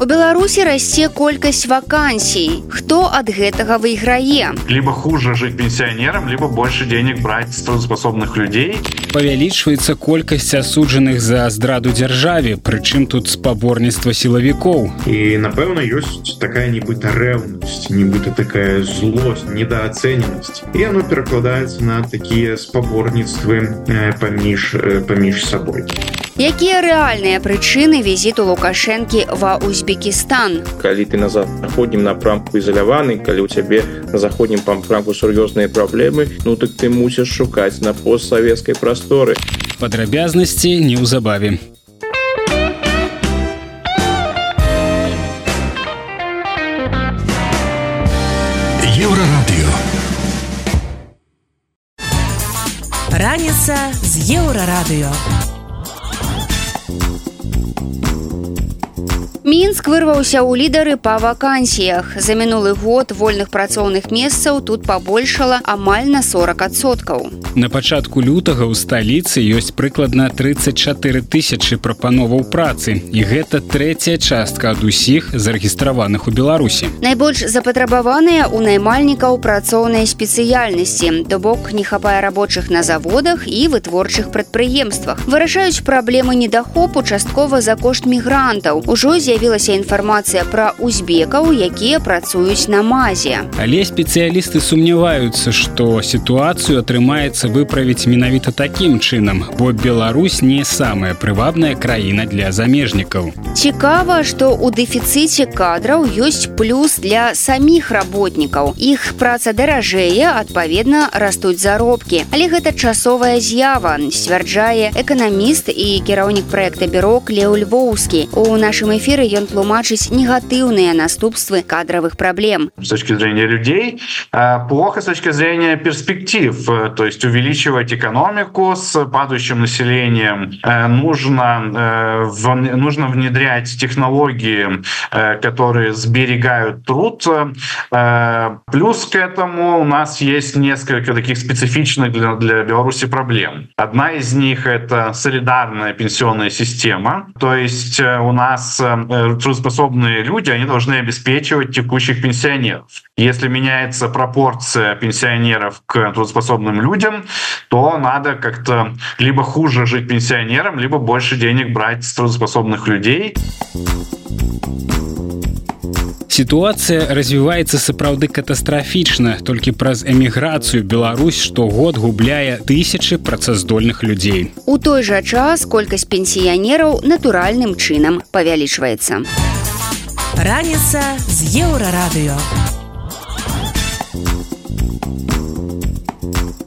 У беларусі расце колькасць вакансій. Хто ад гэтага выйграе? Либо хуже жить пенсионерам либо больше денег брать с трудоспособных людей. Павялічваецца колькасць асуджаных за здраду дзяржаве прычым тут спаборніцтва сілавікоў. І напэўна ёсць такая нібыта рэўнасць нібыта такая злость недооцэнь адменнасць і оно перакладаецца на такія спаборніцтвы паміж паміж сабой якія рэальныя прычыны візіту лукашэнкі ва узбекістан? Калі ты назад заходнім напрамку ізаляваны калі ў цябе на заходнім пампрамку сур'ёзныя праблемы ну так ты мусіш шукаць на постсавецкай прасторы. Падрабязнасці неўзабаве. Еўрарадыё. Раніца з еўрарадыё мінск вырваўся ў лідары па вакансіях. За мінулы год вольных працоўных месцаў тут пабольшала амаль на 40соткаў на пачатку лютага ў сталіцы ёсць прыкладна 34 тысячи прапановаў працы і гэта трэцяя частка ад усіх зарэгістраваных у беларусі. Найбольш запатрабаваныя у наймальнікаў працоўнай спецыяльнасці. То бок не хапае рабочых на заводах і вытворчых прадпрыемствах. Вырашаюць праблемы недахопу часткова за кошт мігрантаў. Ужо з'явіліся з'явілася інфармацыя пра узбекаў якія працуюць на мазе. Але спецыялісты сумняваюцца што сітуацыю атрымаецца выправіць менавіта такім чынам бо Беларусь не самая прывабная краіна для замежнікаў. Цікава што у дэфіцыце кадраў ёсць плюс для саміх работнікаў. Іх праца даражэе адпаведна растуць заробкі. Але гэта часовая з'ява сцвярджае эканаміст і кіраўнік проекта бюро леў львоўскі. У нашым эфіры ён тлумачыць негатыўныя наступствы кадровых проблем с точки зрения людей плохо с точки зрения перспектив то есть увеличивать экономику с падающим населением нужно нужно внедрять технологии которые сберегают труд. Плюс к этому у нас есть несколько таких специфичных для, для беларуси проблем. Одна из них это солидарная пенсионная система. То есть у нас трудоспособные люди, они должны обеспечивать текущих пенсионеров. Если меняется пропорция пенсионеров к трудоспособным людям, то надо как-то либо хуже жить пенсионерам, либо больше денег брать с трудоспособных людей. Сітуацыя развіваецца сапраўды катастрафічна толькі праз эміграцыю Беларусь штогод губляе тысячы працаздольных людзей. У той жа час колькасць пенсіянераў натуральным чынам павялічваецца. Раніца з еўрарадыё.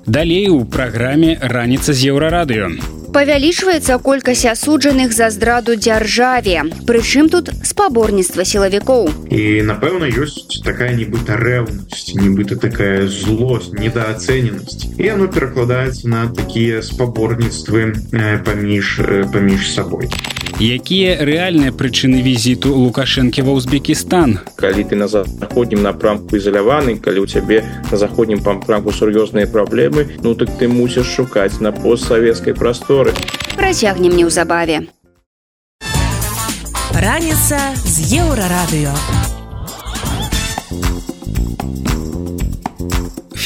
Далей у праграме раніца з еўрарадыё павялічваецца колькасць асуджаных за здраду дзяржаве. Прычым тут спаборніцтва сілавікоў. І напэўна ёсць такая нібыта рэўнасць нібыта такая злость недооцэненасць і оно перакладаецца на такія спаборніцтвы паміж паміж сабой. Якія рэальныя прычыны візіту лукашэнкі ва ўзбекістан калі ты на заходнім напрамку ізаляваны калі ў цябе на заходнім пампрамку сур'ёзныя праблемы ну так ты мусіш шукаць на постсавецкай прасторы гісторы. Працягнем неўзабаве. Раніца з еўрарадыё.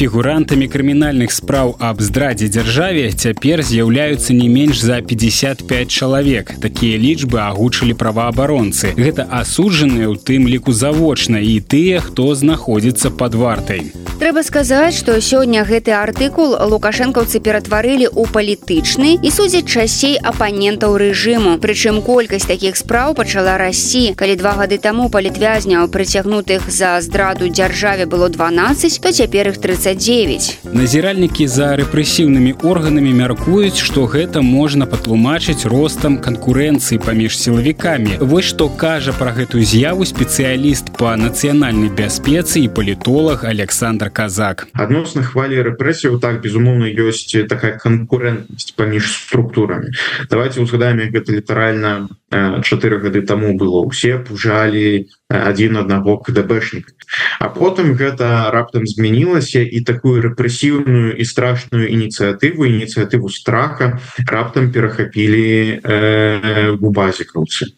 Фігурантамі крымінальных спраў аб здрадзе дзяржаве цяпер з'яўляюцца не менш за 55 чалавек. Такія лічбы агучылі праваабаронцы. Гэта асуджаныя ў тым ліку завочна і тыя хто знаходзіцца под вартай. Трэба сказаць што сёння гэты артыкул лукашэнкаўцы ператварылі ў палітычны і судзяць часцей апанентаў рэжыму. Прычым колькасць такіх спраў пачала расці. Калі два гады таму палітвязняў прыцягнутых за здраду дзяржаве было 12 то цяпер іх 30 39 назіральнікі за рэпрэсіўнымі органамі мяркуюць што гэта можна патлумачыць ростам канкурэнцыі паміж сілавікамі. Вось што кажа пра гэтую з'яву спецыяліст по нацыянальнай бяспецы і палітолог александр казак. Адносна хвалі рэпрэсію так безумоўна ёсць такая канкурэнтнасць паміж структурамі. Давайте узгадаем гэта літаральна 4 гады таму было. Усе пужалі один аднаго кДбшнік а потым гэта раптам змянілася і такую рэпрэсіўную і страшную ініцыятыву ініцыятыву страха раптам перахапілі э, базікаўцы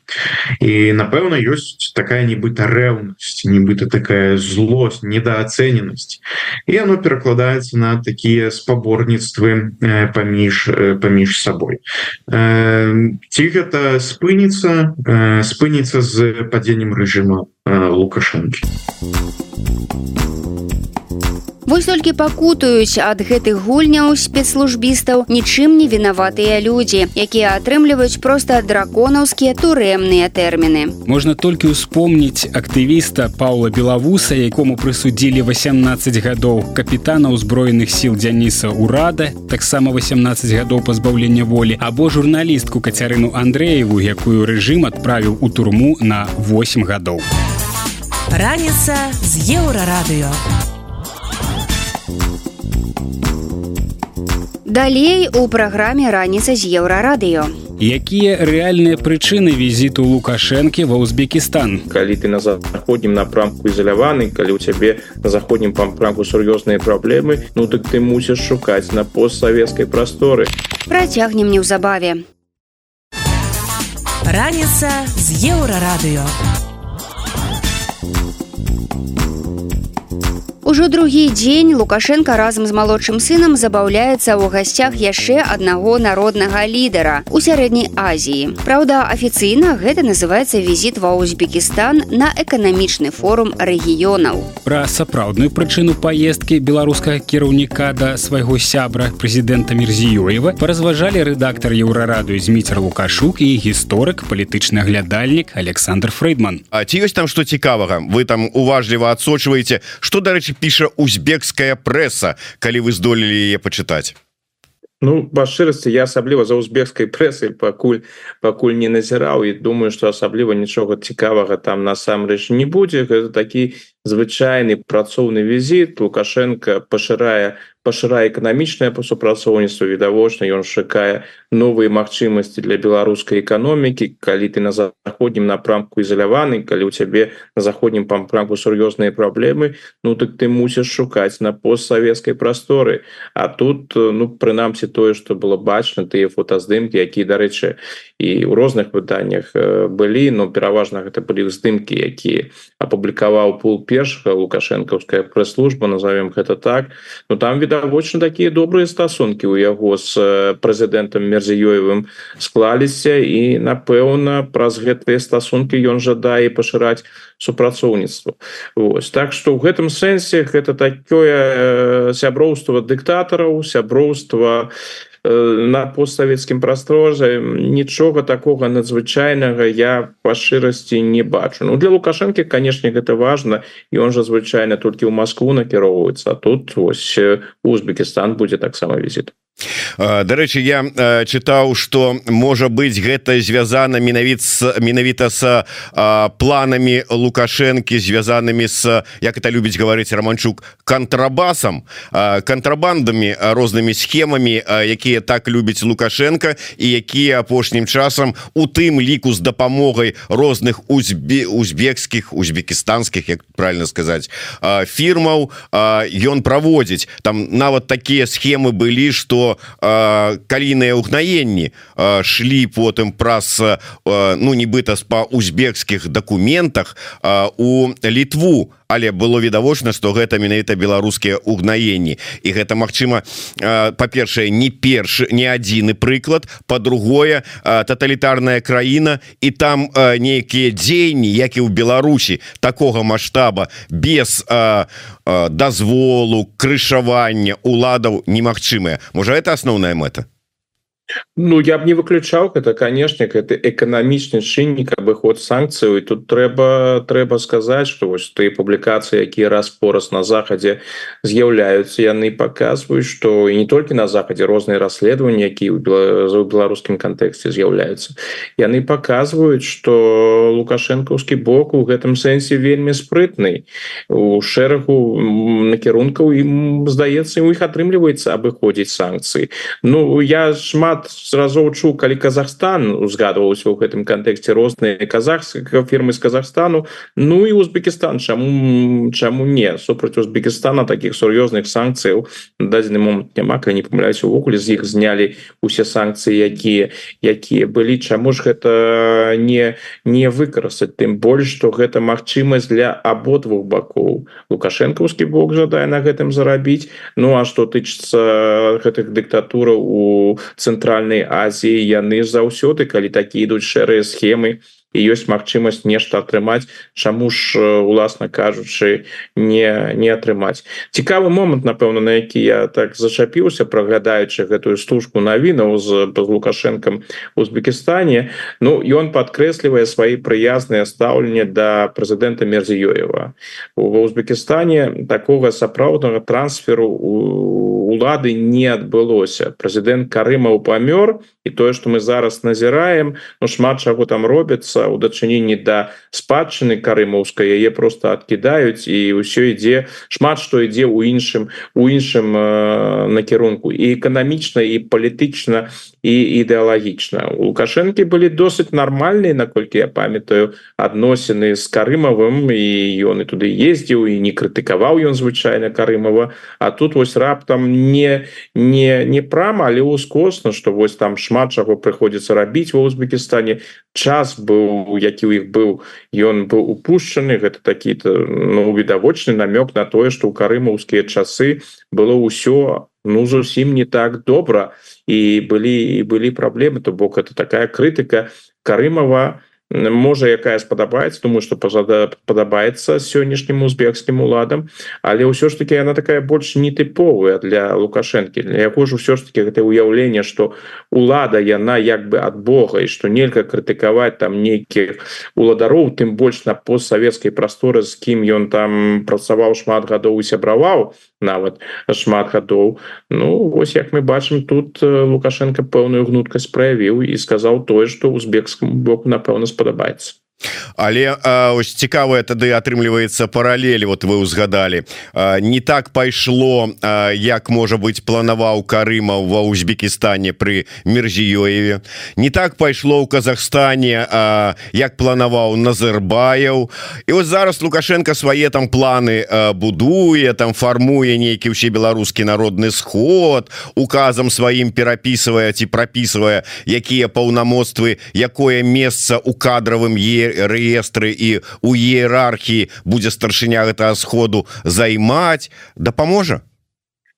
і напэўна ёсць такая нібыта рэўнасць нібыта такая злость недооцененасць і оно перакладаецца на такія спаборніцтвы э, паміж э, паміж сабой. Э, ці гэта спыніцца? Э, спыніцца з падзеннем рэжыма лукашэнкі Вось толькі пакутаюць ад гэтых гульняў спецслужбістаў нічым не вінаватыя людзі, якія атрымліваюць проста драконаўскія турэмныя тэрміны. Можна толькі ўспомніць актывіста Паўла Белавуса, якому прысудзілі 18 гадоў капітана ўзброеных сіл Дзяніса Урада, таксама 18 гадоў пазбаўлення волі, або журналістку Кацярыну Андрэеву, якую рэжым адправіў у турму на 8 гадоў. Раніца з еўрарадыё. Далей у праграме раніца з еўрарадыё. Якія рэальныя прычыны візіту Лукашэнкі ва ўзбекістан? Калі ты на заходнім напрамку ізаляваны, калі ў цябе на заходнім пампрамку сур'ёзныя праблемы, ну дык ты мусіш шукаць на постсавецкай прасторы. Працягнем неўзабаве. Раніца з еўрарадыё. Ужо другі дзень Лукашенко разам з малодшым сынам забаўляецца ў гасцях яшчэ аднаго народнага лідара у сярэдняй Азіі. Праўда, афіцыйна гэта называецца візіт ва Узбекістан на эканамічны форум рэгіёнаў. Пра сапраўдную прычыну паездкі беларускага кіраўніка да свайго сябра прэзідэнта Мірзіёева паразважалі рэдактар еўрарадыю Зміцер Лукашук і гісторык палітычны аглядальнік Александр Фрейдман. А ці ёсць там што цікавага вы там уважліва адсочваеце што дарэчы піша узбекская прэса калі вы здолелі яе пачытаць Ну па шчырасці я асабліва за узбекскай прэсай пакуль пакуль не назіраў і думаю што асабліва нічога цікавага там насамрэч не будзе. Гэта такі звычайны працоўны візіт. Лукашенко пашырае пашырае эканамічнае супрацоўніцтва відавочна ён шукае новыя магчымасці для беларускай эканомікі калі ты на заходнім напрамку ізаляваны калі ў цябе на заходнім пампрамку сур'ёзныя праблемы ну так ты мусіш шукаць на постсавецкай прасторы. А тут ну прынамсі тое што было бачна тыя фотаздымкі якія дарэчы і ў розных выданнях былі но пераважна гэта былі здымкі якія апублікаваў пул першага лукашэнкаўская прэс-служба назовем гэта так. Но там від відавочна такія добрыя стасункі у яго з прэзідэнтам мерзіёевым склаліся і напэўна праз гэтыя стасункі ён жадае пашыраць супрацоўніцтва. Вось. Так что ў гэтым сэнсе гэта такое сяброўства дыктатараў сяброўства на постсавецкім прасторзе нічога такога надзвычайнага я па шчырасці не бачу. Ну для лукашэнкі канешне гэта важна і он жа звычайна толькі ў Маскву накіроўваецца тут вось Узбекістан будзе таксама візіт Дарэчы я чытаў что можа быть гэта звязана менавіт менавіта с планамі лукашэнкі звязанымі с як это любіць гаварыць романчук контрабасам контрабандамі рознымі схемамі якія так любіць лукашенко і якія апошнім часам у тым ліку з дапамогай розных узбе узбекскіх узбекістанскіх як правильно сказаць фірмаў ён праводзіць там нават такія схемы былі что калійныя ўгнаенні шлі потым праз ну нібыта па узбекскіх дакументах у літву але было відавочна что гэта менавіта беларускія угнаенні. І гэта Мачыма па-першае не першы не адзіны прыклад по-другое тоталітарная краіна і там нейкія дзеянні як і ў Беларусі такога маштаба без дазволу крышавання уладаў немагчымыя. Можа это асноўная мэта Ну я б не выключаў это канешне это эканамічны чыннік абыход санкцыю і тут трэба трэба сказаць что вось ты публікацыі якія раз пораз на захадзе з'яўляюцца яны показваюць что і не толькі на захадзе розныя расследаванні які ў беларускім кантэксце з'яўляюцца яны показваюць что лукашэнкаўскі бок у гэтым сэнсе вельмі спрытны у шэрагу накірункаў ім здаецца у іх атрымліваецца абыходзіць санкцыі Ну я шмат разоў чу калі Казахстан узгадываўся ў гэтым кантэксце розныя казахскія фірмы з Казахстану Ну і Узбекістан чаму чаму не. Супраць Узбекістана таких сур'ёзных санкцыяў дадзены момант няма калі не памыляюсь увогуле з іх знялі усе санкцыі якія якія былі чаму ж гэта не не выкарыстаць тым больш что гэта магчымасць для абодвух бакоў лукашэнкаўскі бок жадае на гэтым зарабіць Ну а что тычыцца гэтых дыктатураў у цэнтральных цэнтральнай Азіі. Яны заўсёды калі такі ідуць шэрыя схемы і ёсць магчымасць нешта атрымаць чаму ж уласна кажучы не не атрымаць. Цікавы момант напэўна на які я так зачапіўся праглядаючы гэтую стужку навінаў з лукашэнкам Узбекістане. Ну ён падкрэслівае свае прыязныя стаўленне да прэзідэнта мерзіёева. Ва Узбекістане такога сапраўднага трансферу у улады не адбылося. Прэзідэнт карымаў памёр і тое что мы зараз назіраем Ну шмат чаго там робіцца у дачыненні да спадчыны карымаўскай яе просто адкідаюць і ўсё ідзе шмат што ідзе ў іншым у іншым э, накірунку. І эканамічна і палітычна і ідэалагічна. У лукашэнкі былі досыць нармальныя наколькі я памятаю адносіны з карымавым і ён і туды ездзіў і не крытыкаваў ён звычайна карымава. А тут вось раптам не не не прама але ускосна что вось там шмат чаго прыходзіцца рабіць ва Узбекістане. Час быў які у іх быў ён быў упушчаны. Гэта такі-то ну відавочны намёк на тое что у карымаўскія часы было ўсё ну зусім не так добра і былі і былі праблемы то бок это такая крытыка карымава на можа якая спадабаецца тому что пазада падабаецца сённяшнім узбекскім уладам але ўсё ж таки она такая больш нетыповая для лукашэнкі для яго ж усё ж таки гэта уяўленне что лада яна як бы ад Бога і что нельга крытыкаваць там нейкіх уладароў тым больш на постсавецкай прасторы з кім ён там працаваў шмат гадоў і сябраваў нават шмат гадоў. Ну вось як мы бачым тут лукашенко пэўную гнуткасць праявіў і сказаў тое что узбекскому боку напэўна спа але ось цікавая тады атрымліваецца паралель вот вы узгадали не так пайшло як можа быть планаваў карыма ва Узбекістане при мерзіёеве не так пайшло у Казахстане як планаваў Назарбаяў і вот зараз лукашенко свае там планы будуе там фармуе нейкі ўсе беларускі народны сход указам сваім перапісвае ці прапісвае якія паўнамоцтвы якое месца у кадравым е рэестры і у іерархіі будзе старшыня гэтага сходу займаць дапаможа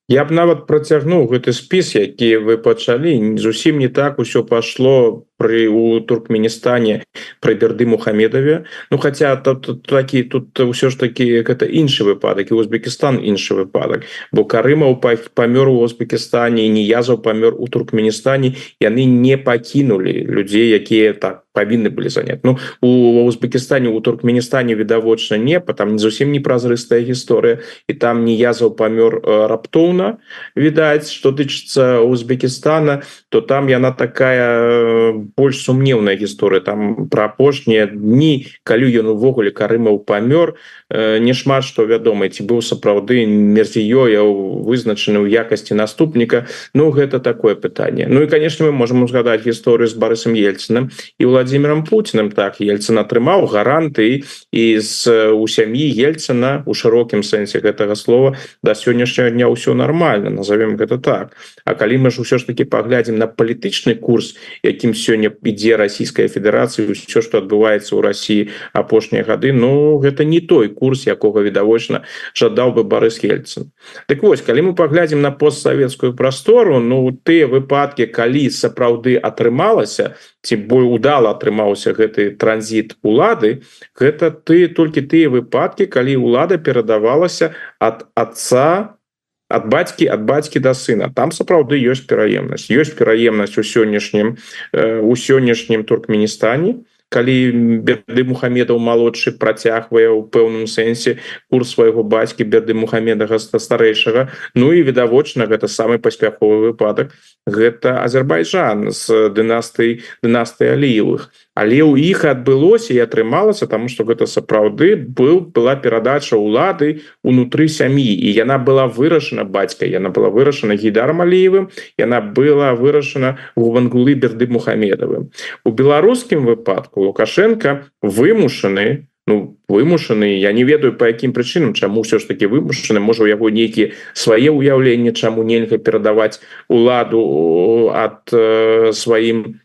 Я б нават працягнуў гэты спіс які вы пачалі. Зусім не так усё пашло при у туркменістане про берды мухамедове. Ну хотя тут такі тут ўсё ж таки это іншы выпадак і Узбекістан іншы выпадак бо карымаў памёр у Узбекістане не язаў памёр у туркменістане яны не пакінули людзей якія так павінны былі занять. Ну у Узбекістане у туркменістане відавочна не потом не зусім непразрыстая гісторыя і там не язаў памёр раптоўна відаць что тычыцца Узбекістана то там яна такая больш сумнеўная гісторыя там пра апошнія дні калі ён увогуле карымаў памёр не шмат што вядома. Ці быў сапраўды мерзіёя вызначаны ў якасці наступніка. Ну гэта такое пытанне. Ну і конечно мы можем узгадаць гісторыю з барысам ельцыным і владимиром путиным. Так ельцын атрымаў гаранты і з у сям'і ельцына у шырокім сэнсе гэтага слова да сённяшняга дня ўсё нормально назовем гэта так. А калі мы ж усё ж таки паглядзім на палітычны курс якім сёння ідзе расійская федерацыя все что адбываецца ў Росіі апошнія гады Ну гэта не той курс якога відавочна жадаў бы Барыс Ельцын Так вось калі мы паглядзім на постсавецкую прастору Ну тыя выпадки калі сапраўды атрымалася ці бой удала атрымаўся гэты транзит улады гэта ты толькі тыя выпадки калі ўлада перадавалася ад отца ад бацькі ад бацькі да сына. Там сапраўды ёсць пераемнасць. Ёсць пераемнасць у сённяшнім у сённяшнім туркменістане калі берды мухамедаў малодшы працягвае ў пэўным сэнсе курс свайго бацькі берды мухамедага старэйшага. Ну і відавочна гэта самы паспяховы выпадак. Гэта Азербайджан з дынастый дынастый аліевых але ў іх адбылося і атрымалася тому что гэта сапраўды был была перадача улады унутры сям'і. І яна была вырашана бацька яна была вырашана гейдаром алеевым яна была вырашана губангулы берды мухамедавым у беларускім выпадку лукашенко вымушаны ну вымушаны я не ведаю по якім прычынам чаму все ж таки вымушаны можа у яго нейкіе свае ўяўленні чаму нельга перадаваць уладу ад э, сваім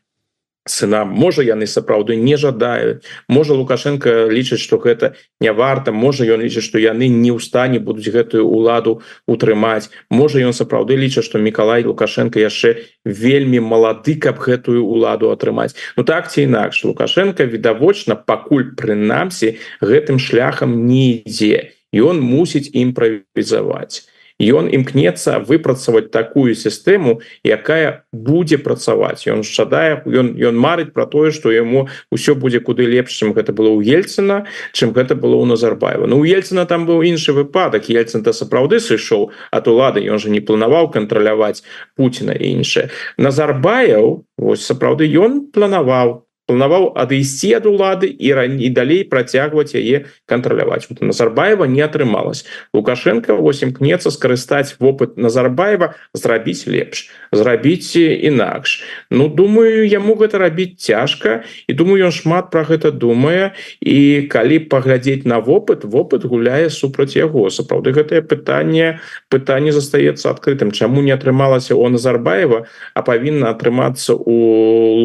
не сынам можа яны сапраўды не жадаюць. Можа лукашенко лічыць что гэта не варта. Можа ён лічыць что яны не ў стане будуць гэтую уладу утрымаць. Можа ён сапраўды лічыць что Миколай лукашенко яшчэ вельмі малады каб гэтую уладу атрымаць. Ну так ці інакш лукашенко відавочна пакуль прынамсі гэтым шляхам не ідзе. Ён мусіць імправізаваць ён імкнецца выпрацаваць такую сістэму якая будзе працаваць. Ён жадае ён ён марыць про тое что яму ўсё будзе куды лепш чым гэта было у ельцына чым гэта было у назарбаева. Ну у ельцына там быў іншы выпадак ельцын то сапраўды сышоў от улады ён же не планаваў кантраляваць Пуціна і іншае назарбаяў вось сапраўды ён планаваў планаваў адысці ад улады і раней далей працягваць яе кантраляваць. Вот назарбаева не атрымалось лукашенко 8 кнецца скарыстаць вопыт назарбаева зрабіць лепш зрабіць інакш. Ну думаю яму гэта рабіць цяжка і думаю ён шмат про гэта думае. І калі паглядзець на вопыт вопыт гуляе супраць яго. Сапраўды гэтае пытанне пытанне застаецца адкрытым. Чаму не атрымалася у назарбаева а павінна атрымацца у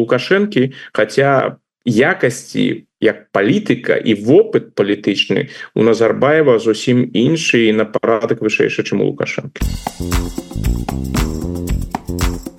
лукашэнкі? Хотя якасці як палітыка і вопыт палітычны у назарбаева зусім іншы на парадак вышэйшы чым у лукашанкі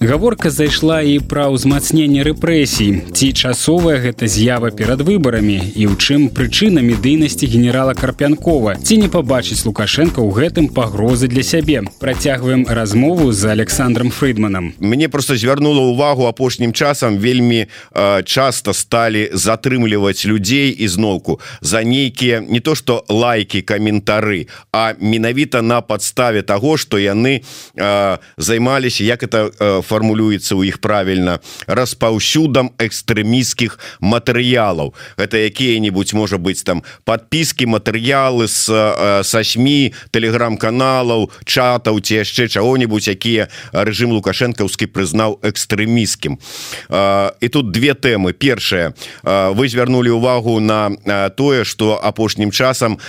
гаворка зайшла і пра ўзмацненне рэпрэсій. Ці часовая гэта з'ява перад выбарамі? І ў чым прычына медыйнасці генерала карпянкова? Ці не пабачыць лукашенко ў гэтым пагрозы для сябе? Працягваем размову з александром фрыдманам. Мне просто звярнула увагу апошнім часам. Вельмі э, часто сталі затрымліваць людзей ізноўку за нейкія не то что лайки каментары а менавіта на подставе того что яны э, займаліся як это форм фармулюецца ў іх правільна распаўсюдам экстрэміскіх матэрыялаў. Это якія-нибудь можа быть там подпіски матэрыялы с са сми телеграм-каналаў чатаў ці яшчэ чаго-нибудь якія рэжым лукашэнкаўскі прызнаў экстрэміскім і тут две тэмы. Першая. Вы звярнули увагу на тое что апошнім часам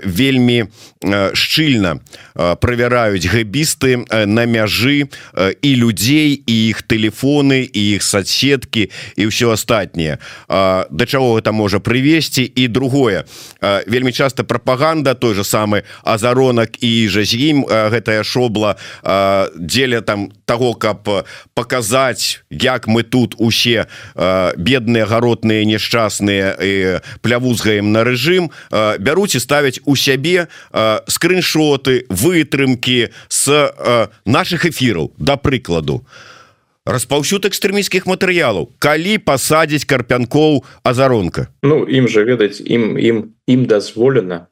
вельмі шчыльна правяраюць гэбісты на мяжы і людзей і іх телефоны і іх соцсетки і ўсё астатніе да чаго гэта можа прывесці? І другое. Вельмі часто пропаганда той же самы азаронак і жа з ім гэтая шобла дзеля там того каб показаць як мы тут усе бедныя гаротныя несчастныя плявузгаем на рэжым бяруць і ставяць у сябе скриншоты вытрымки с наших эфираў да прыкладу распаўсюд экстрэміскіх матэрыялаў калі пасадзіць карпянкоў азаронка. Ну ім жа ведаць ім ім ім дазволена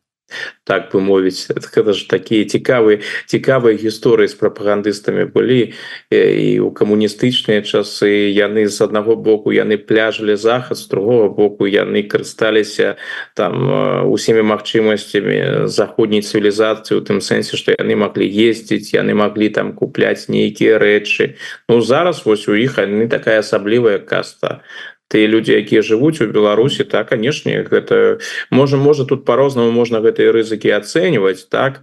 так бы мовіць гэта ж такія цікавыя цікавыя гісторыі з прапагандыстамі былі і у камуністычныя часы яны з аднаго боку яны пляжылі захад з другого боку яны карысталіся там усімі магчымасцямі заходняй цывілізацыі у тым сэнсе што яны маглі ездзіць яны маглі там купляць нейкія рэчы. Ну зараз вось у іх яны такая асаблівая каста тыя людзі якія жывуць у беларусі так канешне гэта можа можа тут по-рознаму можна гэтыя рызыкі ацэньваць так.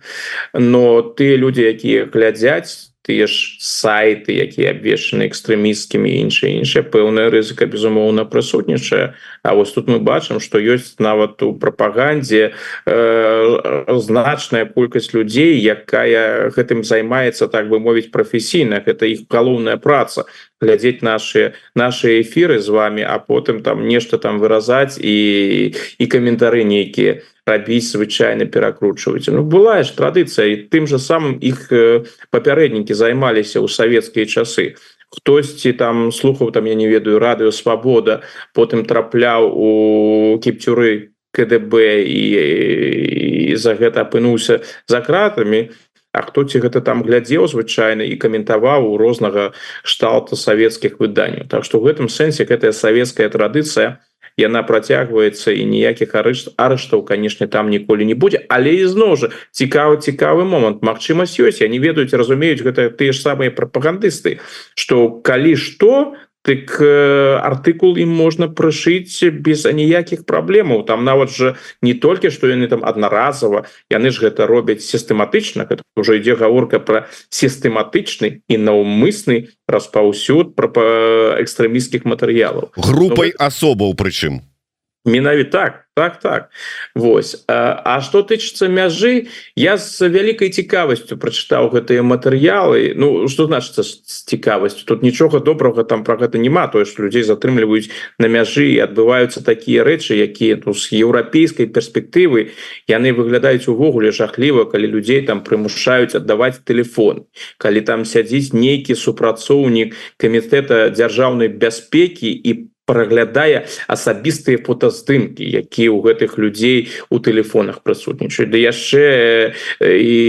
Но тыя людзі якія глядзяць тыя ж сайты якія абвешаны экстрэмісткімі іншыя іншыя пэўная рызыка безумоўна прысутнічае А вось тут мы бачым што ёсць нават у прапагандзе э, значная колькасць людзей якая гэтым займаецца так бы мовіць прафесійна. Гэта іх галоўная праца глядзець наши наши эфиры з вами а потым там нешта там выразаць і і каментары нейкія рабіць звычайно перакручваць Ну была ж традыцыя і тым же самым іх папярэднікі займаліся ў савецкія часы. Хтосьці там слухаў там я не ведаю радыё свабода потым трапляў у кіпцюры КДБ і, і за гэта апынуўся за кратамі А хто ці гэта там глядзеў звычайна і каментаваў у рознага шталта савецкіх выданняў Так што в гэтым сэнсе гэтая савецкая традыцыя яна працягваецца і ніякіх арышт арыштаў канешне там ніколі не будзе але ізноў жа цікавы цікавы момант Мачымасць ёсць я не ведаюць разумеюць гэта тыя ж самыя прапагандысты что калі што так э, артыкул ім можна прышыць без аніякіх праблемаў там нават жа не толькі што яны там аднаразова яны ж гэта робяць сістэматычна это уже ідзе гаворка про сістэматычны і наўмысны распаўсюд про экстрэміскіх матэрыялаў групай ну, асобаў прычым менавіта так так так. Вось. А что тычыцца мяжы я з вялікай цікавасцю прачытаў гэтыя матэрыялы. Ну что значится з цікавасцю? Тут нічога добрага там про гэта няма. Тое что людзей затрымліваюць на мяжы і адбываюцца такія рэчы якія ну, з еўрапейскай перспектывы яны выглядаюць увогуле жахліва калі людзей там прымушаюць аддаваць телефон калі там сядзіць нейкі супрацоўнік камітэта дзяржаўнай бяспекі і по праглядае асабістыя фотаздымкі якія ў гэтых людзей у тэлефонах прысутнічаюць. Да яшчэ і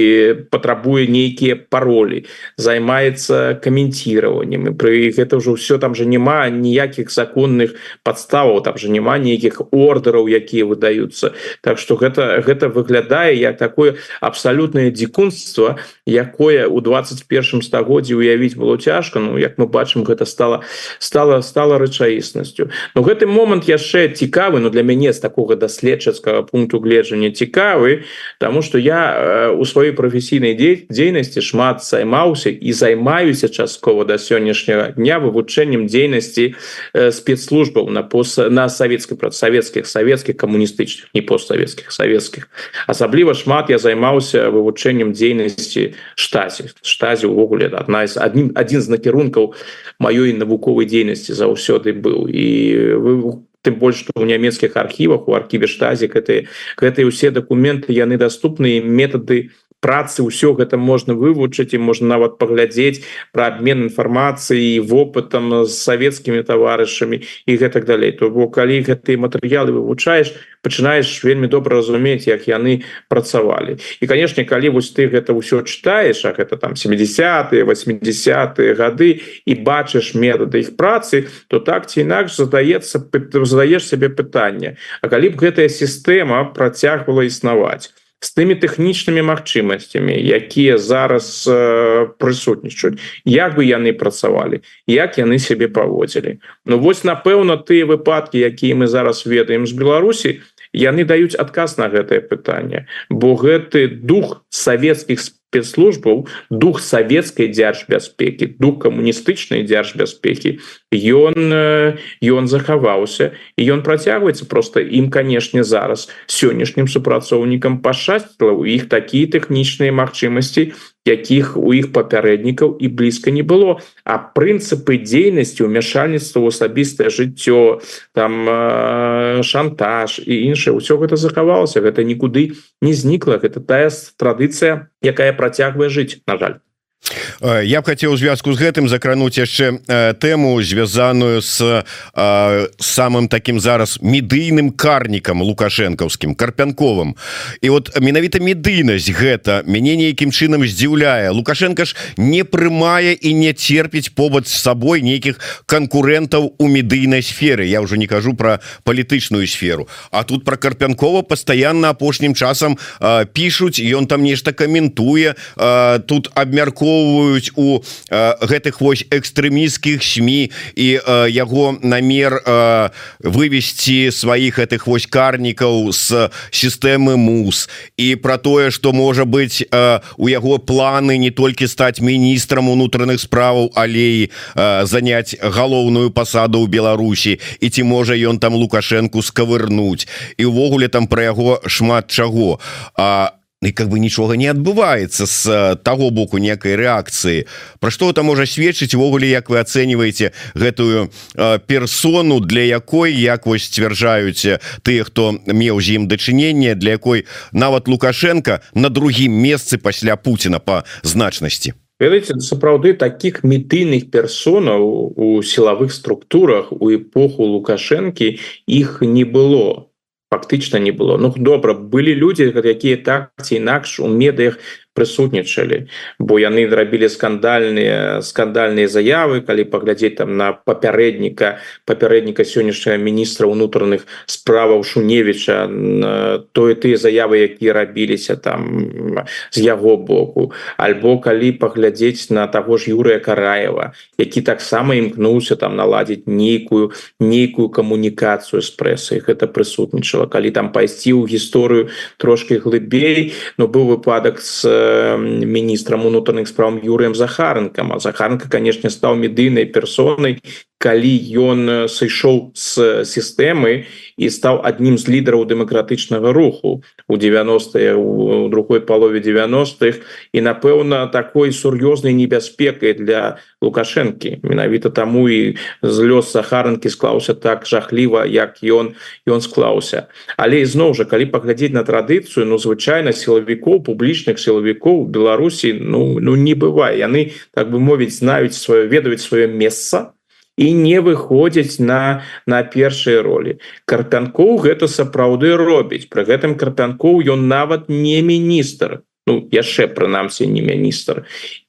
патрабуе нейкія паролі займаецца каменціраваннем пры гэта ўжо все там же няма ніякіх законных подставаў там же няма нейкіх ордераў якія выдаюцца. Так что гэта гэта выглядае як такое абсалютнае дзікунства якое у 21 стагоддзі уявіць было цяжка. Ну як мы бачым гэта стала стала стала рэчаіснасць сутнасцю но гэты момант яшчэ цікавы но для мяне з такого даследчацкага пункту гледжання цікавы тому что я у сваёй прафесійнай дзейнасці шмат займаўся і займаюся часткова да сённяшняга дня вывучэннем дзейнасці спецслужбаў на пост на савецкай прадсавецкіх савецкіх камуністычных не постсавецкіх савецкіх. Асабліва шмат я займаўся вывучэннем дзейнасці штазе штазе увогуле адна з адним адзін з накірункаў маёй навуковай дзейнасці заўсёды быў і вы тым больш што ў нямецкіх архівах у архіве штазе гэты гэтыя ўсе дакументы яны доступныя метады працы ўсё гэта можна вывучыць і можна нават паглядзець про обмен інфармацыі вопытам з савецкімі таварышамі і гэтак далей. То бо калі гэтыя матэрыялы вывучаеш пачынаеш вельмі добра разумець як яны працавалі. І канешне калі вось ты гэта ўсё чытаеш а гэта там 70 80 гады і бачыш метады іх працы то так ці інакш задаецца задаеш сябе пытанне А калі б гэтая сістэма працягвала існаваць з тымі тэхнічнымі магчымасцямі якія зараз э, прысутнічаюць як бы яны працавалі як яны сябе паводзілі Ну вось напэўна тыя выпадкі якія мы зараз ведаем з Беларусі яны даюць адказ на гэтае пытанне бо гэты дух савецкіх спецслужб спецслужбаў дух савецкай дзяржбяспекі дух камуністычнай дзяржбяспекі. Ён ён захаваўся і ён працягваецца. Просто ім канешне зараз сённяшнім супрацоўнікам пашчасціла у іх такія тэхнічныя магчымасці якіх у іх папярэднікаў і блізка не было. А прынцыпы дзейнасці ўмяшальніцтва ў асабістае жыццё там э, шантаж і іншае ўсё гэта захавалася. Гэта нікуды не знікла. Гэта тая традыцыя якая працягвае жыць на жаль я б хацеў звязку з гэтым закрануць яшчэ э, тэму звязаную с э, самым таким зараз медыйным карнікам лукашэнкаўскім карпянковым. І вот менавіта медыйнасць гэта мяне нейкім чынам здзіўляе. Лукашенко ж не прымае і не терпіць побач з сабой нейкіх канкурентаў у медыйнай сферы. Я ўжо не кажу про палітычную сферу. А тут про карпянкова постоянно апошнім часам пишутць ён там нешта каментуе. Тут абмяркова выкарыстоўваюць у э, гэтых вось экстрэміскіх сМ і э, яго намер э, вывесці сваіх гэтых вось карнікаў з сістэмы мус. І про тое что можа быть э, у яго планы не толькі стаць міністрам унутраных справаў алеі э, заняць галоўную пасаду ў Беларусі. І ці можа ён там лукашэнку скавырнуць. І увогуле там про яго шмат чаго. А і как бы нічога не адбываецца з таго боку некай рэакцыі Пра што там можа сведчыць увогуле як вы ацэньваеце гэтую персону для якой як вось сцвярджаюць тыя хто меў з ім дачыненне для якой нават лукашенко на другім месцы пасля Пуціна по значнасці? Сапраўды таких мітыйных персонаў у сілавых структурах у эпоху лукашэнкі іх не было фактычна не было. Ну добра былі людзі якія так ці інакш у медыях прысутнічалі бо яны зрабілі скандальныя скандальныя заявы калі паглядзець там на папярэдніка папярэдніка сённяшняга міністра унутраных справаў шуневіча тое тыя заявы якія рабіліся там з яго боку. Альбо калі паглядзець на таго ж юрыя караева які таксама імкнуўся там наладзіць нейкую нейкую камунікацыю з прэсай. Гэта прысутнічала. Калі там пайсці ў гісторыю трошки глыбей но быў выпадак з міністрам унутраных справам юрыем захарынкам а захарынка конечно стаў медыйнай персонай калі ён сышоў з сістэмы і стаў адным з лідараў дэмакратычнага руху у 90 у другой палове 90-х і напэўна такой сур'ёзнай небяспекай для лукашэнкі. Менавіта таму і з лёс сахаранкі склаўся так жахліва як ён ён склаўся. Але ізноў жа калі паглядзець на традыцыю ну звычайна сілавікоў публічных сілавікоў Беларусі ну ну не бывае. Яны так бы мовіць знаюць сваё ведаюць сваё месца і не выходзяць на на першыя ролі. Карпянкоў гэта сапраўды робіць. Пры гэтым карпянкоў ён нават не міністр. Ну яшчэ прынамсі не міністр.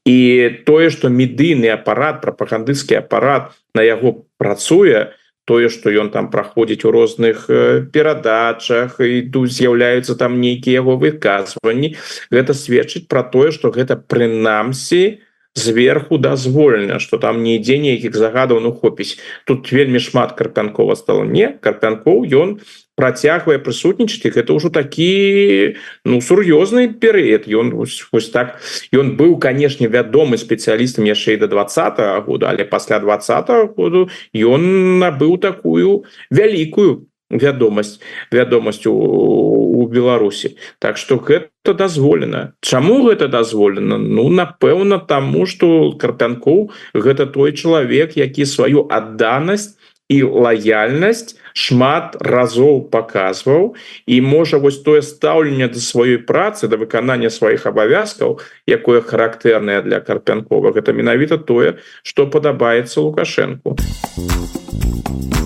І тое что медыйны апарат прапагандысцкі апарат на яго працуе тое что ён там праходзіць у розных перадачах і тут з'яўляюцца там нейкія яго выказванні гэта сведчыць про тое что гэта прынамсі у зверху дазволена что там не ідзе нейкіх загадаў ну хопіць. Тут вельмі шмат карпянкова стало не карпянкоў ён працягвае прысутнічаць гэта ўжо такі ну сур'ёзны перыяд. Ён вось так. Ён быў канешне вядомы спецыялістам яшчэ і до два -го года але пасля два -го году ён набыў такую вялікую вядомасць вядомасць у, у Беларусі. Так что гэта дазволена. Чаму гэта дазволена? Ну напэўна таму что карпянкоў гэта той чалавек які сваю адданасць і лаяльнасць шмат разоў паказваў. І можа вось тое стаўленне да сваёй працы да выканання сваіх абавязкаў якое характэрнае для карпянкова гэта менавіта тое што падабаецца лукашэнку. а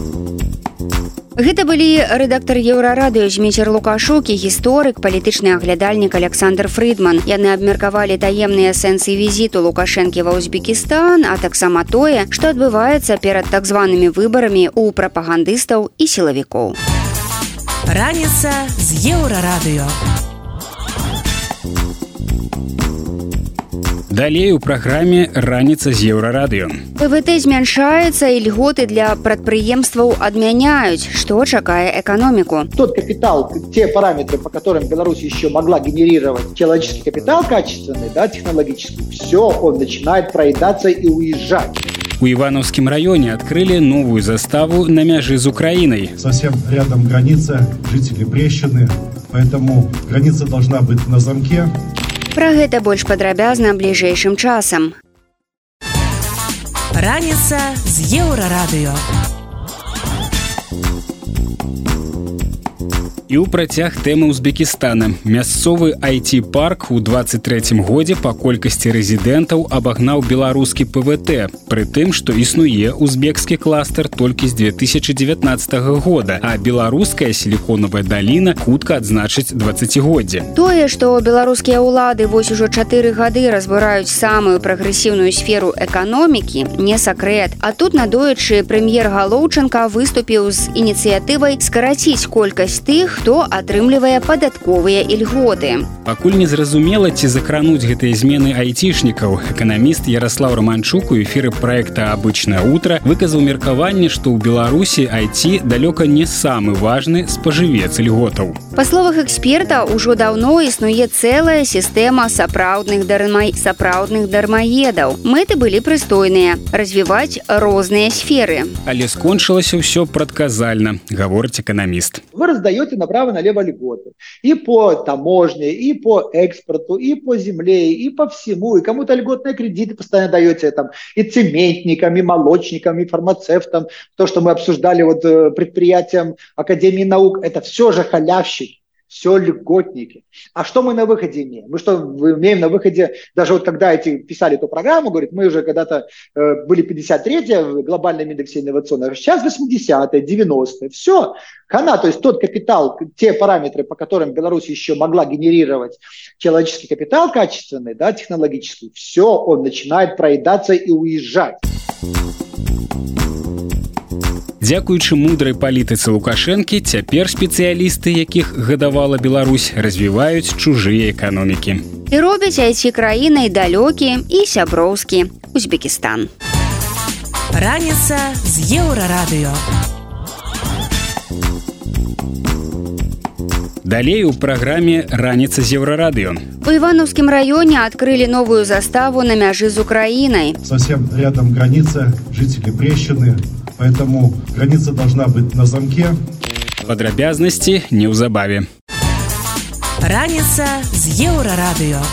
Гэта былі рэдактор еўрарадыё змейцер лукашук і гісторык палітычны аглядальнік Александр Фрыдман. Яны абмеркавалі таемныя сэнсы візіту лукашэнкі ва ўзбекістан, а таксама тое, што адбываецца перад так званымі выбарамі ў прапагандыстаў і сілавікоў. Раніца з еўрарадыё. Далей у праграме раніца з еўрарадыё. ПВТ змяншаецца і льготы для прадпрыемстваў адмяняюць, што чакае эканоміку. Тот капитал, те параметры, по которым Беларусь еще могла генерировать человеческий капитал качественный, да, технологический, все, он начинает проедаться и уезжать. У Ивановском районе открыли новую заставу на мяжи с Украиной. Совсем рядом граница, жители Брещины, поэтому граница должна быть на замке. Пра гэта больш падрабязна бліжэйшым часам. Раніца з еўрарадыё. І ў працяг тэмы Узбекістана. Мясцовы IT-парк у 23 годзе па колькасці рэзідэнтаў абагнаў беларускі ПВТ, пры тым, што існуе узбекскі кластер толькі з 2019 года, а беларуская сіліконавая даліна хутка адзначыць 20годдзе. Тое, што беларускія ўлады вось ужо чатыры гады разбураюць самую прагрэсіўную сферу эканомікі, не сакрэт. А тут надоечы прэм'ер Галоўчынка выступіў з ініцыятывай скараціць колькасць тых, хто атрымлівае падатковыя ільготы. Пакуль незразумела, ці закрануць гэтыя змены айцішнікаў, эканаміст Ярослав Романчук у эфіры проекта обычное утро выказаў меркаванне, што ў Беларусі айці далёка не самы важны спажывец льготаў. Па словах эксперта ўжо даўно існуе цэлая сістэма сапраўдных дармай сапраўдных дармаедаў. Мэты былі прыстойныя развіваць розныя сферы. Але скончылася ўсё прадказальна, гаворыць эканаміст. Вы раздаете, направо-налево льготы. И по таможне, и по экспорту, и по земле, и по всему. И кому-то льготные кредиты постоянно даете там и цементникам, и молочникам, и фармацевтам. То, что мы обсуждали вот э, предприятиям Академии наук, это все же халявщики все льготники. А что мы на выходе имеем? Мы что имеем на выходе, даже вот когда эти писали эту программу, говорит, мы уже когда-то э, были 53-е в глобальном индексе инновационного, сейчас 80-е, 90-е, все, хана, то есть тот капитал, те параметры, по которым Беларусь еще могла генерировать человеческий капитал качественный, да, технологический, все, он начинает проедаться и уезжать. Дзякуючы мудрай палітыцы лукашэнкі цяпер спецыялісты якіх гадавала Беларусь развіваюць чужыя эканомікі. І робяць айці краінай далёкі і сяброўскі. Узбекістан. Раніца з еўрарадыё. Далей у праграме раніца з еўрарадыё у ивановскім раёне адкрылі новую заставу на мяжы з украінай. Совсем рядом граница жители брещины Поэтому граница должна быть на замке. Падрабязнасці неўзабаве. Раніца з еўрарадыё.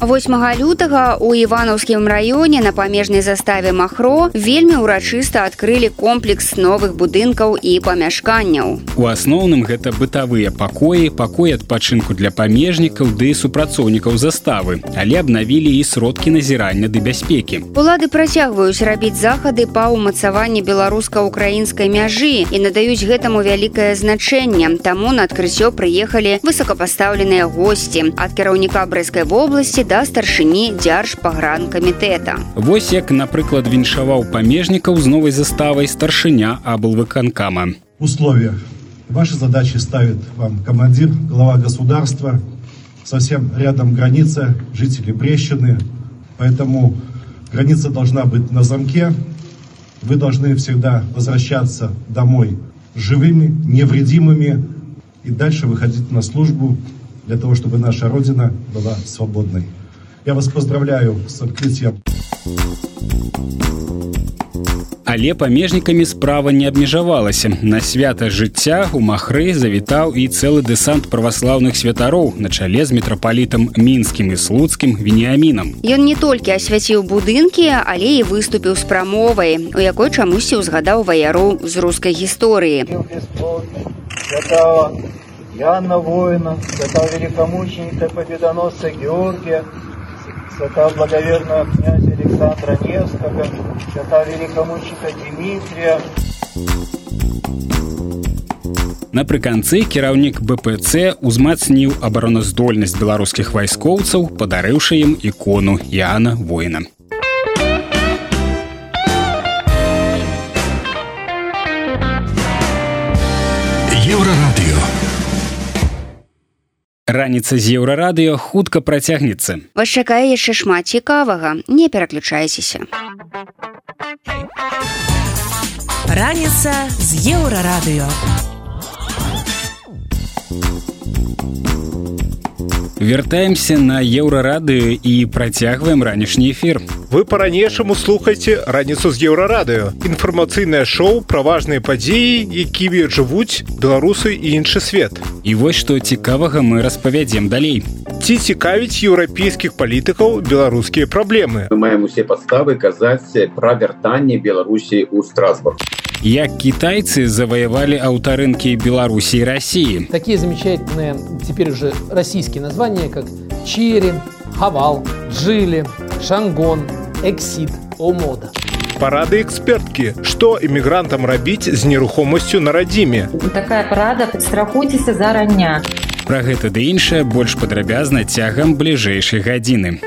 8 лютага у іванаўскім раёне на памежнай заставе махро вельмі ўрачыста адкрылі комплекс новых будынкаў і памяшканняў. У асноўным гэта бытавыя пакоі пакой адпачынку для памежнікаў ды супрацоўнікаў заставы але абнавілі і сродкі назірання ды бяспекі. Улады працягваюць рабіць захады па ўмацаванні беларуска-украінскай мяжы і надаюць гэтаму вялікае значэнне. Таму на адкрыццё прыехалі высокапастаўленыя госці. Ад кіраўніка брэскай вобласці да старшыні дзяржпагранкамітэта. Вось як, напрыклад, віншаваў памежнікаў з новай заставай старшыня аблвыканкама. Условия. Ваши задачи ставит вам командир, глава государства, совсем рядом граница, жители Брещины, поэтому граница должна быть на замке. Вы должны всегда возвращаться домой живыми, невредимыми и дальше выходить на службу для того, чтобы наша Родина была свободной. Я вас поздравляю с открытием. Але памежнікамі справа не абмежавалася. На свята жыцця у махры завітаў і цэлы дэсант праваслаўных святароў на чале з метрапалітам мінскім і слуцкім веніамінам. Ён не толькі асвяціў будынкі, але і выступіў з прамовай, у якой чамусьці ўзгадаў ваяру з рускай гісторыі. Яна воина, святого великомученика победоносца Георгия, святого благоверного князя Александра Невского, святого великомученика Дмитрия. Напрыканцы кіраўнік БПЦ узмацніў абароназдольнасць беларускіх вайскоўцаў, падарыўшы ім ікону Яна воіна. Раніца з еўрарадыё хутка працягнецца. Вас чакае яшчэ шмат цікавага. Не пераключайцеся. Раніца з еўрарадыё вяртаемся на еўрарадыё і працягваем ранішні эфір. Вы по-ранейшаму слухаце раніцу з еўрарадыё. Інфармацыйнае шоу пра важныя падзеі якімі жывуць беларусы і іншы свет. І вось што цікавага мы распавядзем далей. Ці цікавіць еўрапейскіх палітыкаў беларускія праблемы? Мы маем усе падставы казаць пра вяртанне беларусі ў страсбург як китайцы завоевали аўтарынки беларуси и россии? Такие замечательные теперь уже российские названия как черри хавал джили шангон эксид омода парады эксперткі што эмігрантам рабіць з нерухомасцю на радзіме такая парада. Страхуйцеся зарання про гэта ды іншае больш падрабязна цягам бліжэйшай гадзіны